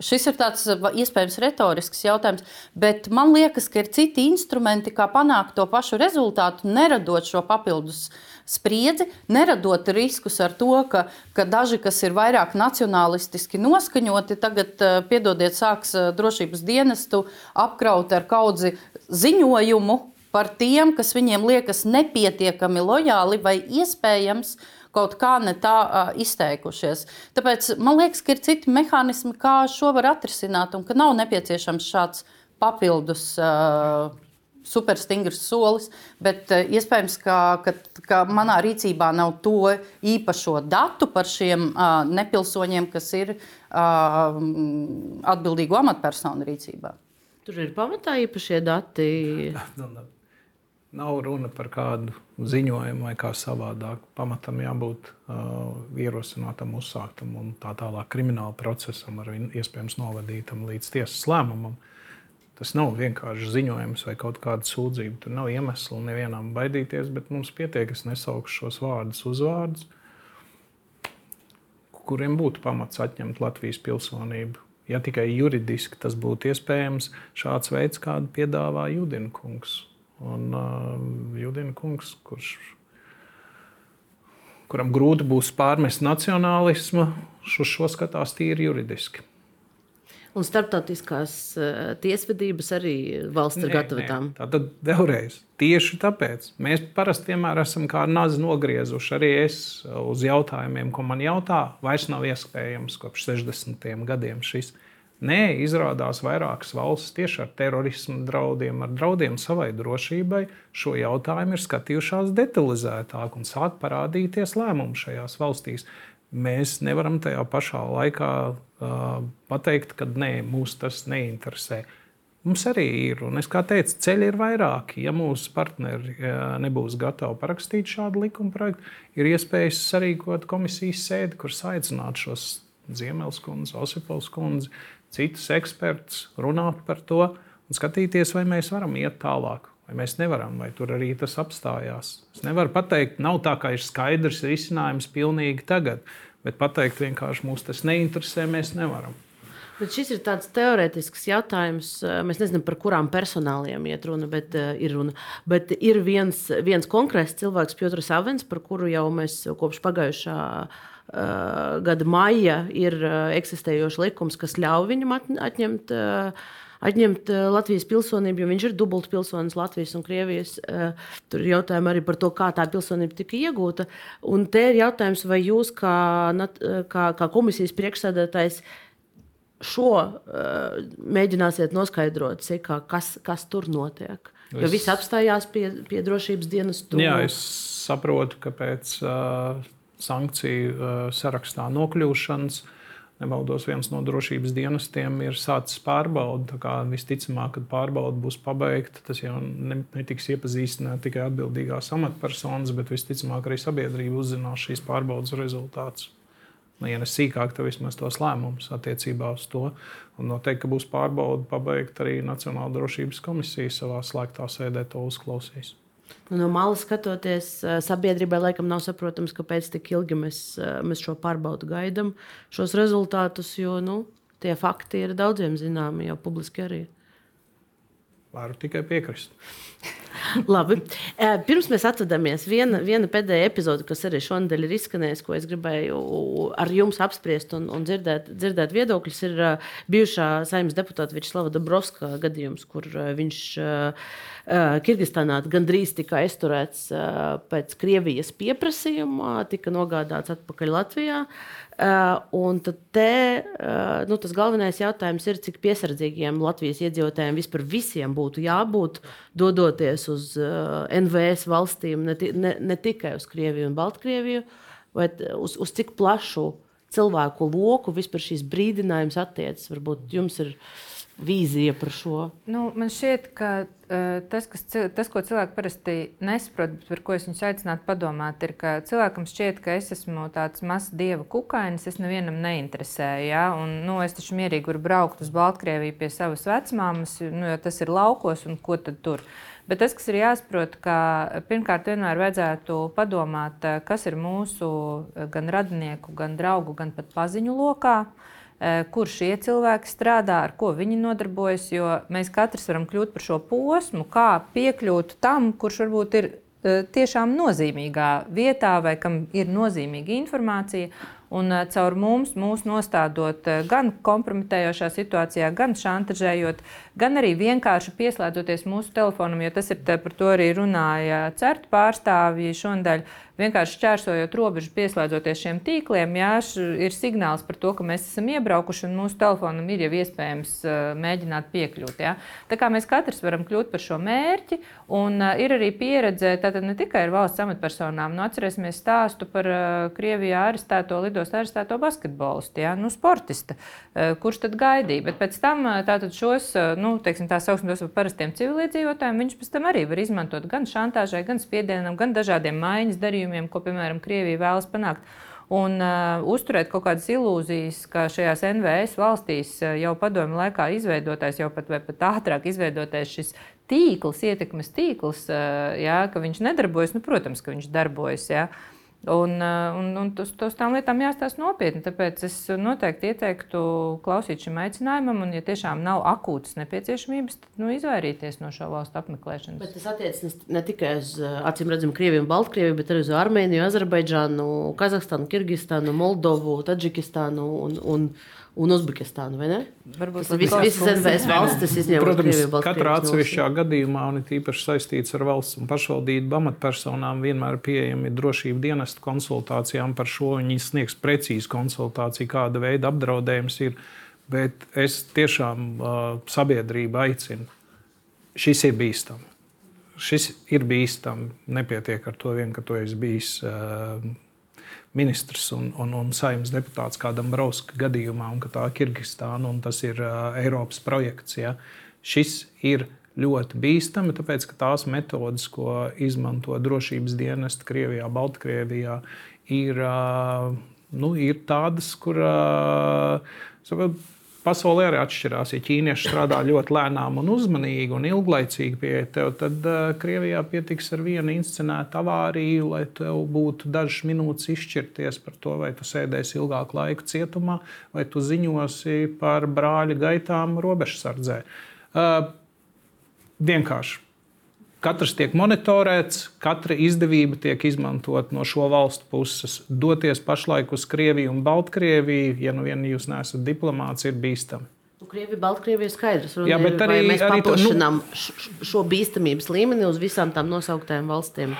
šis ir tāds iespējams retorisks jautājums, bet man liekas, ka ir citi instrumenti, kā panākt to pašu rezultātu, neradot šo papildus spriedzi, neradot riskus ar to, ka, ka daži, kas ir vairāk nacionālistiski noskaņoti, tagad, eh, piedodiet, sāks eh, drošības dienestu apkraut ar kaudzi ziņojumu par tiem, kas viņiem liekas nepietiekami lojāli vai iespējams kaut kā ne tā uh, izteikušies. Tāpēc man liekas, ka ir citi mehānismi, kā šo var atrisināt, un ka nav nepieciešams šāds papildus. Uh, Superstingrs solis, bet uh, iespējams, ka, ka, ka manā rīcībā nav to īpašo datu par šiem uh, nepilsoņiem, kas ir uh, atbildīgu amatpersonu rīcībā. Tur ir pamatā īpašie dati. Nav runa par kādu ziņojumu vai kā savādāk. Pamatam jābūt uh, ierosinātam, uzsāktam un tā tālāk krimināla procesam, ar vien- iespējams novadītam līdz tiesas lēmumam. Tas nav vienkārši ziņojums vai kaut kāda sūdzība. Tur nav iemesla nevienam baidīties, bet mums pietiek, es nesaukšu šos vārdus, uzvārdus, kuriem būtu pamats atņemt Latvijas pilsonību. Ja tikai juridiski tas būtu iespējams, šāds veids, kādu piedāvā Judina kungs. Un uh, Judina kungs, kurš, kuram grūti būs pārmest nacionālismu, uz šo skatās tīri juridiski. Un starptautiskās uh, tiesvedības arī valsts ir gatava tam. Tā tad vēlreiz, tieši tāpēc mēs parasti vienmēr esam kā nazi nogriezuši. Arī es uz jautājumiem, ko man jautā, vairs nav iespējams kopš 60. gadiem šis. Nē, izrādās vairākas valstis tieši ar terorismu draudiem, ar draudiem savai drošībai šo jautājumu ir skatījušās detalizētāk un sāk parādīties lēmumi šajās valstīs. Mēs nevaram tajā pašā laikā uh, pateikt, ka nē, mūs tas neinteresē. Mums arī ir, un es kā teicu, ceļi ir vairāki. Ja mūsu partneri nebūs gatavi parakstīt šādu likuma projektu, ir iespējas sarīkot komisijas sēdi, kur aicināt šos Ziemeļs kundzi, Osipovs kundzi, citus ekspertus runāt par to un skatīties, vai mēs varam iet tālāk. Vai mēs nevaram, vai tur arī tas apstājās. Es nevaru pateikt, nav tā, ka ir skaidrs risinājums pilnīgi tagad, bet pateikt vienkārši mūs tas neinteresē, mēs nevaram. Bet šis ir tāds teorētisks jautājums. Mēs nezinām, par kurām personāliem iet runa, bet uh, ir runa. Bet ir viens, viens konkrēts cilvēks, Piotrs Avens, par kuru jau mēs kopš pagājušā uh, gada maija ir uh, eksistējošs likums, kas ļauj viņam atņemt. Uh, atņemt Latvijas pilsonību, jo viņš ir dubult pilsonis Latvijas un Krievijas. Tur ir jautājumi arī par to, kā tā pilsonība tika iegūta. Un te ir jautājums, vai jūs, kā, kā, kā komisijas priekšsēdētājs, šo uh, mēģināsiet noskaidrot, cikā, kas, kas tur notiek. Jo es... viss apstājās pie, pie drošības dienas. Tūmu. Jā, es saprotu, ka pēc uh, sankciju uh, sarakstā nokļūšanas. Nemaldos, viens no drošības dienestiem ir sācis pārbaudi. Visticamāk, kad pārbaude būs pabeigta, tas jau netiks iepazīstināts tikai atbildīgās amatpersonas, bet visticamāk arī sabiedrība uzzinās šīs pārbaudas rezultātus nu, ja ne sīkāk, tad vismaz tos lēmumus attiecībā uz to. Un noteikti būs pārbauda pabeigt arī Nacionāla drošības komisija savā slēgtā sēdē to uzklausīs. Nu, no malas skatoties, sabiedrībai laikam nav saprotams, kāpēc tik ilgi mēs, mēs šo pārbaudu gaidām, šos rezultātus, jo nu, tie fakti ir daudziem zināmi jau publiski arī. Varu tikai piekrist. Labi. Pirms mēs atvadāmies, viena, viena pēdējā epizode, kas arī šonadēļ ir izskanējusi, ko es gribēju ar jums apspriest un, un dzirdēt, dzirdēt viedokļus, ir bijušā saimnes deputāta Vičslava Dabrovska gadījums, kur viņš Kirgistānā gandrīz tika aizturēts pēc Krievijas pieprasījuma, tika nogādāts atpakaļ Latvijā. Uh, un te, uh, nu, tas galvenais jautājums ir, cik piesardzīgiem Latvijas iedzīvotājiem vispār visiem būtu jābūt, dodoties uz uh, NVS valstīm, ne, ne, ne tikai uz Krieviju un Baltkrieviju, bet uz, uz cik plašu cilvēku loku vispār šīs brīdinājums attiecas. Varbūt jums ir uh, vīzija par šo? Nu, man šķiet, ka uh, tas, kas, tas, ko cilvēki parasti nesaprot, par ko es viņus aicinātu padomāt, ir, ka cilvēkam šķiet, ka es esmu tāds mazs dieva kukainis, es nevienam neinteresēju. Ja? Un, nu, es taču mierīgi varu braukt uz Baltkrieviju pie savas vecmāmas, nu, jo tas ir laukos un ko tad tur. Bet tas, kas ir jāsaprot, ka pirmkārt vienmēr vajadzētu padomāt, kas ir mūsu gan radinieku, gan draugu, gan pat paziņu lokā. Uh, kur šie cilvēki strādā, ar ko viņi nodarbojas. Jo mēs katrs varam kļūt par šo posmu, kā piekļūt tam, kurš varbūt ir eh, tiešām nozīmīgā vietā vai kam ir nozīmīga informācija. Un uh, caur mums, mūs nostādot uh, gan kompromitējošā situācijā, gan šantažējot, gan arī vienkārši pieslēdzoties mūsu telefonam, jo tas ir par to arī runāja CERT pārstāvji šonadēļ vienkārši šķērsojot robežu, pieslēdzoties šiem tīkliem, jā, ir signāls par to, ka mēs esam iebraukuši un mūsu telefonam ir jau iespējams uh, mēģināt piekļūt. Jā. Tā kā mēs katrs varam kļūt par šo mērķi, un ir arī pieredze tātad ne tikai ar valsts amatpersonām. Nu, atcerēsimies stāstu par Krievijā arestēto lidostu arestēto basketbolistu, jā, nu, sportista, uh, kurš tad gaidīja. Bet pēc tam tātad šos, uh, nu, teiksim, tā saucam tos par parastiem civiliedzīvotājiem, viņš pēc tam arī var izmantot gan šantāžai, gan spiedienam, gan dažādiem maiņas darījumiem ko, piemēram, Krievija vēlas panākt. Un uh, uzturēt kaut kādas ilūzijas, ka šajās NVS valstīs uh, jau padomju laikā izveidotais, jau pat, pat ātrāk izveidotais šis tīkls, ietekmes tīkls, uh, jā, ka viņš nedarbojas. Nu, protams, ka viņš darbojas. Jā. Uh, un, un uz, uz tām lietām jāstāsta nopietni. Tāpēc es noteikti ieteiktu klausīt šim aicinājumam, un, ja tiešām nav akūtas nepieciešamības, tad nu, izvairīties no šo valstu apmeklēšanas. Bet tas attiecas ne tikai uz acīm redzami Krieviju un Baltkrieviju, bet arī uz Armēniju, Azerbaidžānu, Kazahstānu, Kirgistānu, Moldovu, Tadžikistānu un, un, un Uzbekistānu. Varbūt tas ir visas NVS valstis, izņemot Protams, Krieviju, katrā atsevišķā gadījumā, un īpaši saistīts ar valsts un pašvaldību amatpersonām, vienmēr pieejami drošību dienestu konsultācijām par šo. Viņi sniegs precīzu konsultāciju, kāda veida apdraudējums ir. Bet es tiešām uh, sabiedrību aicinu. Šis ir bīstami. Šis ir bīstami. Nepietiek ar to vien, ka tu esi bijis uh, ministrs un, un, un saimnes deputāts kādam Brauska gadījumā, un ka tā ir Kirgistāna un tas ir uh, Eiropas projekts. Ja. Šis ir ļoti bīstami, tāpēc ka tās metodes, ko izmanto drošības dienesti Krievijā, Baltkrievijā, ir, uh, nu, ir tādas, kur uh, pasaulē arī atšķirās. Ja ķīnieši strādā ļoti lēnām un uzmanīgi un ilglaicīgi pie tev, tad uh, Krievijā pietiks ar vienu inscenētu avāriju, lai tev būtu dažas minūtes izšķirties par to, vai tu sēdēsi ilgāku laiku cietumā, vai tu ziņosi par brāļa gaitām robežsardzē. Uh, vienkārši. Katrs tiek monitorēts, katra izdevība tiek izmantot no šo valstu puses. Doties pašlaik uz Krieviju un Baltkrieviju, ja nu vien jūs neesat diplomāts, ir bīstami. Nu, Krievija, Baltkrievija ir skaidrs. Jā, bet ir, arī- mēs arī to- paplašinām nu... šo bīstamības līmeni uz visām tām nosauktajām valstīm.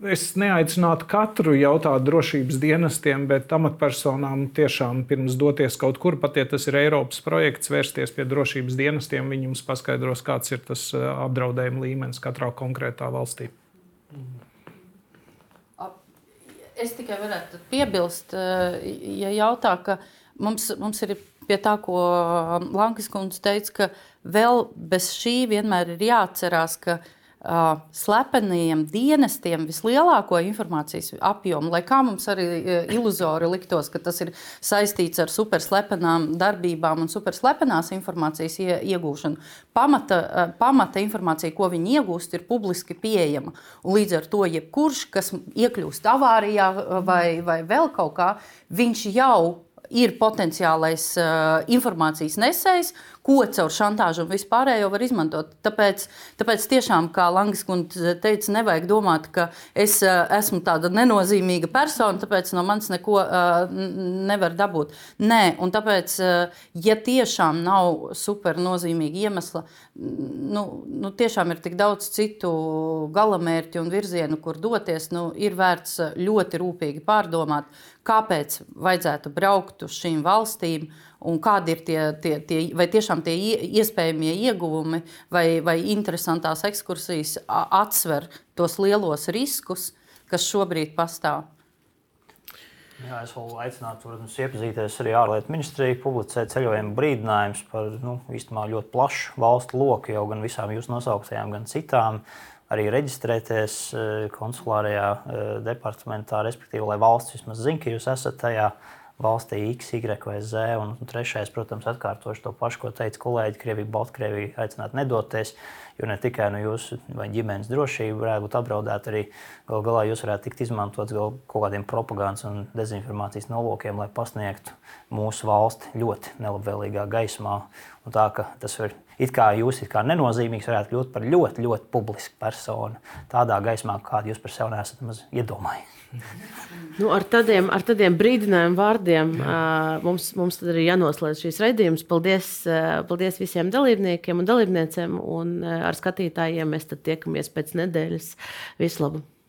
Es neaicinātu katru jautāt drošības dienestiem, bet amatpersonām tiešām pirms doties kaut kur, pat ja tas ir Eiropas projekts, vērsties pie drošības dienestiem. Viņi jums paskaidros, kāds ir tas eh, apdraudējuma līmenis katrā konkrētā valstī. Es tikai varētu piebilst, eh, ja jautā, ka mums, mums ir pie tā, ko Lankas kundze teica, ka vēl bez šī vienmēr ir jāatcerās, ka uh, slepenajiem dienestiem vislielāko informācijas apjomu, lai kā mums arī uh, iluzori liktos, ka tas ir saistīts ar superslepenām darbībām un superslepenās informācijas ie, iegūšanu. Pamata, uh, pamata informācija, ko viņi iegūst, ir publiski pieejama. Un līdz ar to, jebkurš, kas iekļūst avārijā uh, vai, vai vēl kaut kā, viņš jau ir potenciālais uh, informācijas nesējs, ko caur šantāžu un vispārējo var izmantot. Tāpēc, tāpēc tiešām, kā Langas kundze teica, nevajag domāt, ka es uh, esmu tāda nenozīmīga persona, tāpēc no manis neko uh, nevar dabūt. Nē, un tāpēc, uh, ja tiešām nav super nozīmīga iemesla, nu, nu, tiešām ir tik daudz citu galamērķu un virzienu, kur doties, nu, ir vērts ļoti rūpīgi pārdomāt, kāpēc vajadzētu braukt uz šīm valstīm un kādi ir tie, tie, tie vai tiešām tie ie- iespējamie ieguvumi vai, vai interesantās ekskursijas atsver tos lielos riskus, kas šobrīd pastāv. Jā, es vēl aicinātu, protams, iepazīties arī ārlietu ministriju, publicēt ceļojumu brīdinājumus par nu, īstenībā ļoti plašu valstu loku, jau gan visām jūsu nosauktajām, gan citām. Arī reģistrēties eh, konsulārajā eh, departamentā, respektīvi, lai valsts vismaz zinātu, ka jūs esat tajā valstī X, Y vai Z. Un trešais, protams, atkārtošu to pašu, ko teica kolēģi, Krievija, Baltkrievija aicināt nedoties. Jo ne tikai no jūsu ģimenes drošība varētu būt apdraudēta, arī gal galā jūs varētu tikt izmantots gal kaut kādiem propagandas un dezinformācijas nolūkiem, lai pasniegtu mūsu valsti ļoti nelabvēlīgā gaismā. Un tā ka tas var it kā jūs it kā nenozīmīgs, varētu kļūt par ļoti, ļoti publisku personu. Tādā gaismā, kādu jūs par sevi nesat iedomājies. Nu, ar, tādiem, ar tādiem brīdinājumu vārdiem uh, mums, mums tad arī jānoslēdz šīs raidījums. Paldies, uh, paldies visiem dalībniekiem un dalībniecēm. Un uh, ar skatītājiem mēs tiekamies pēc nedēļas. Vislabāk!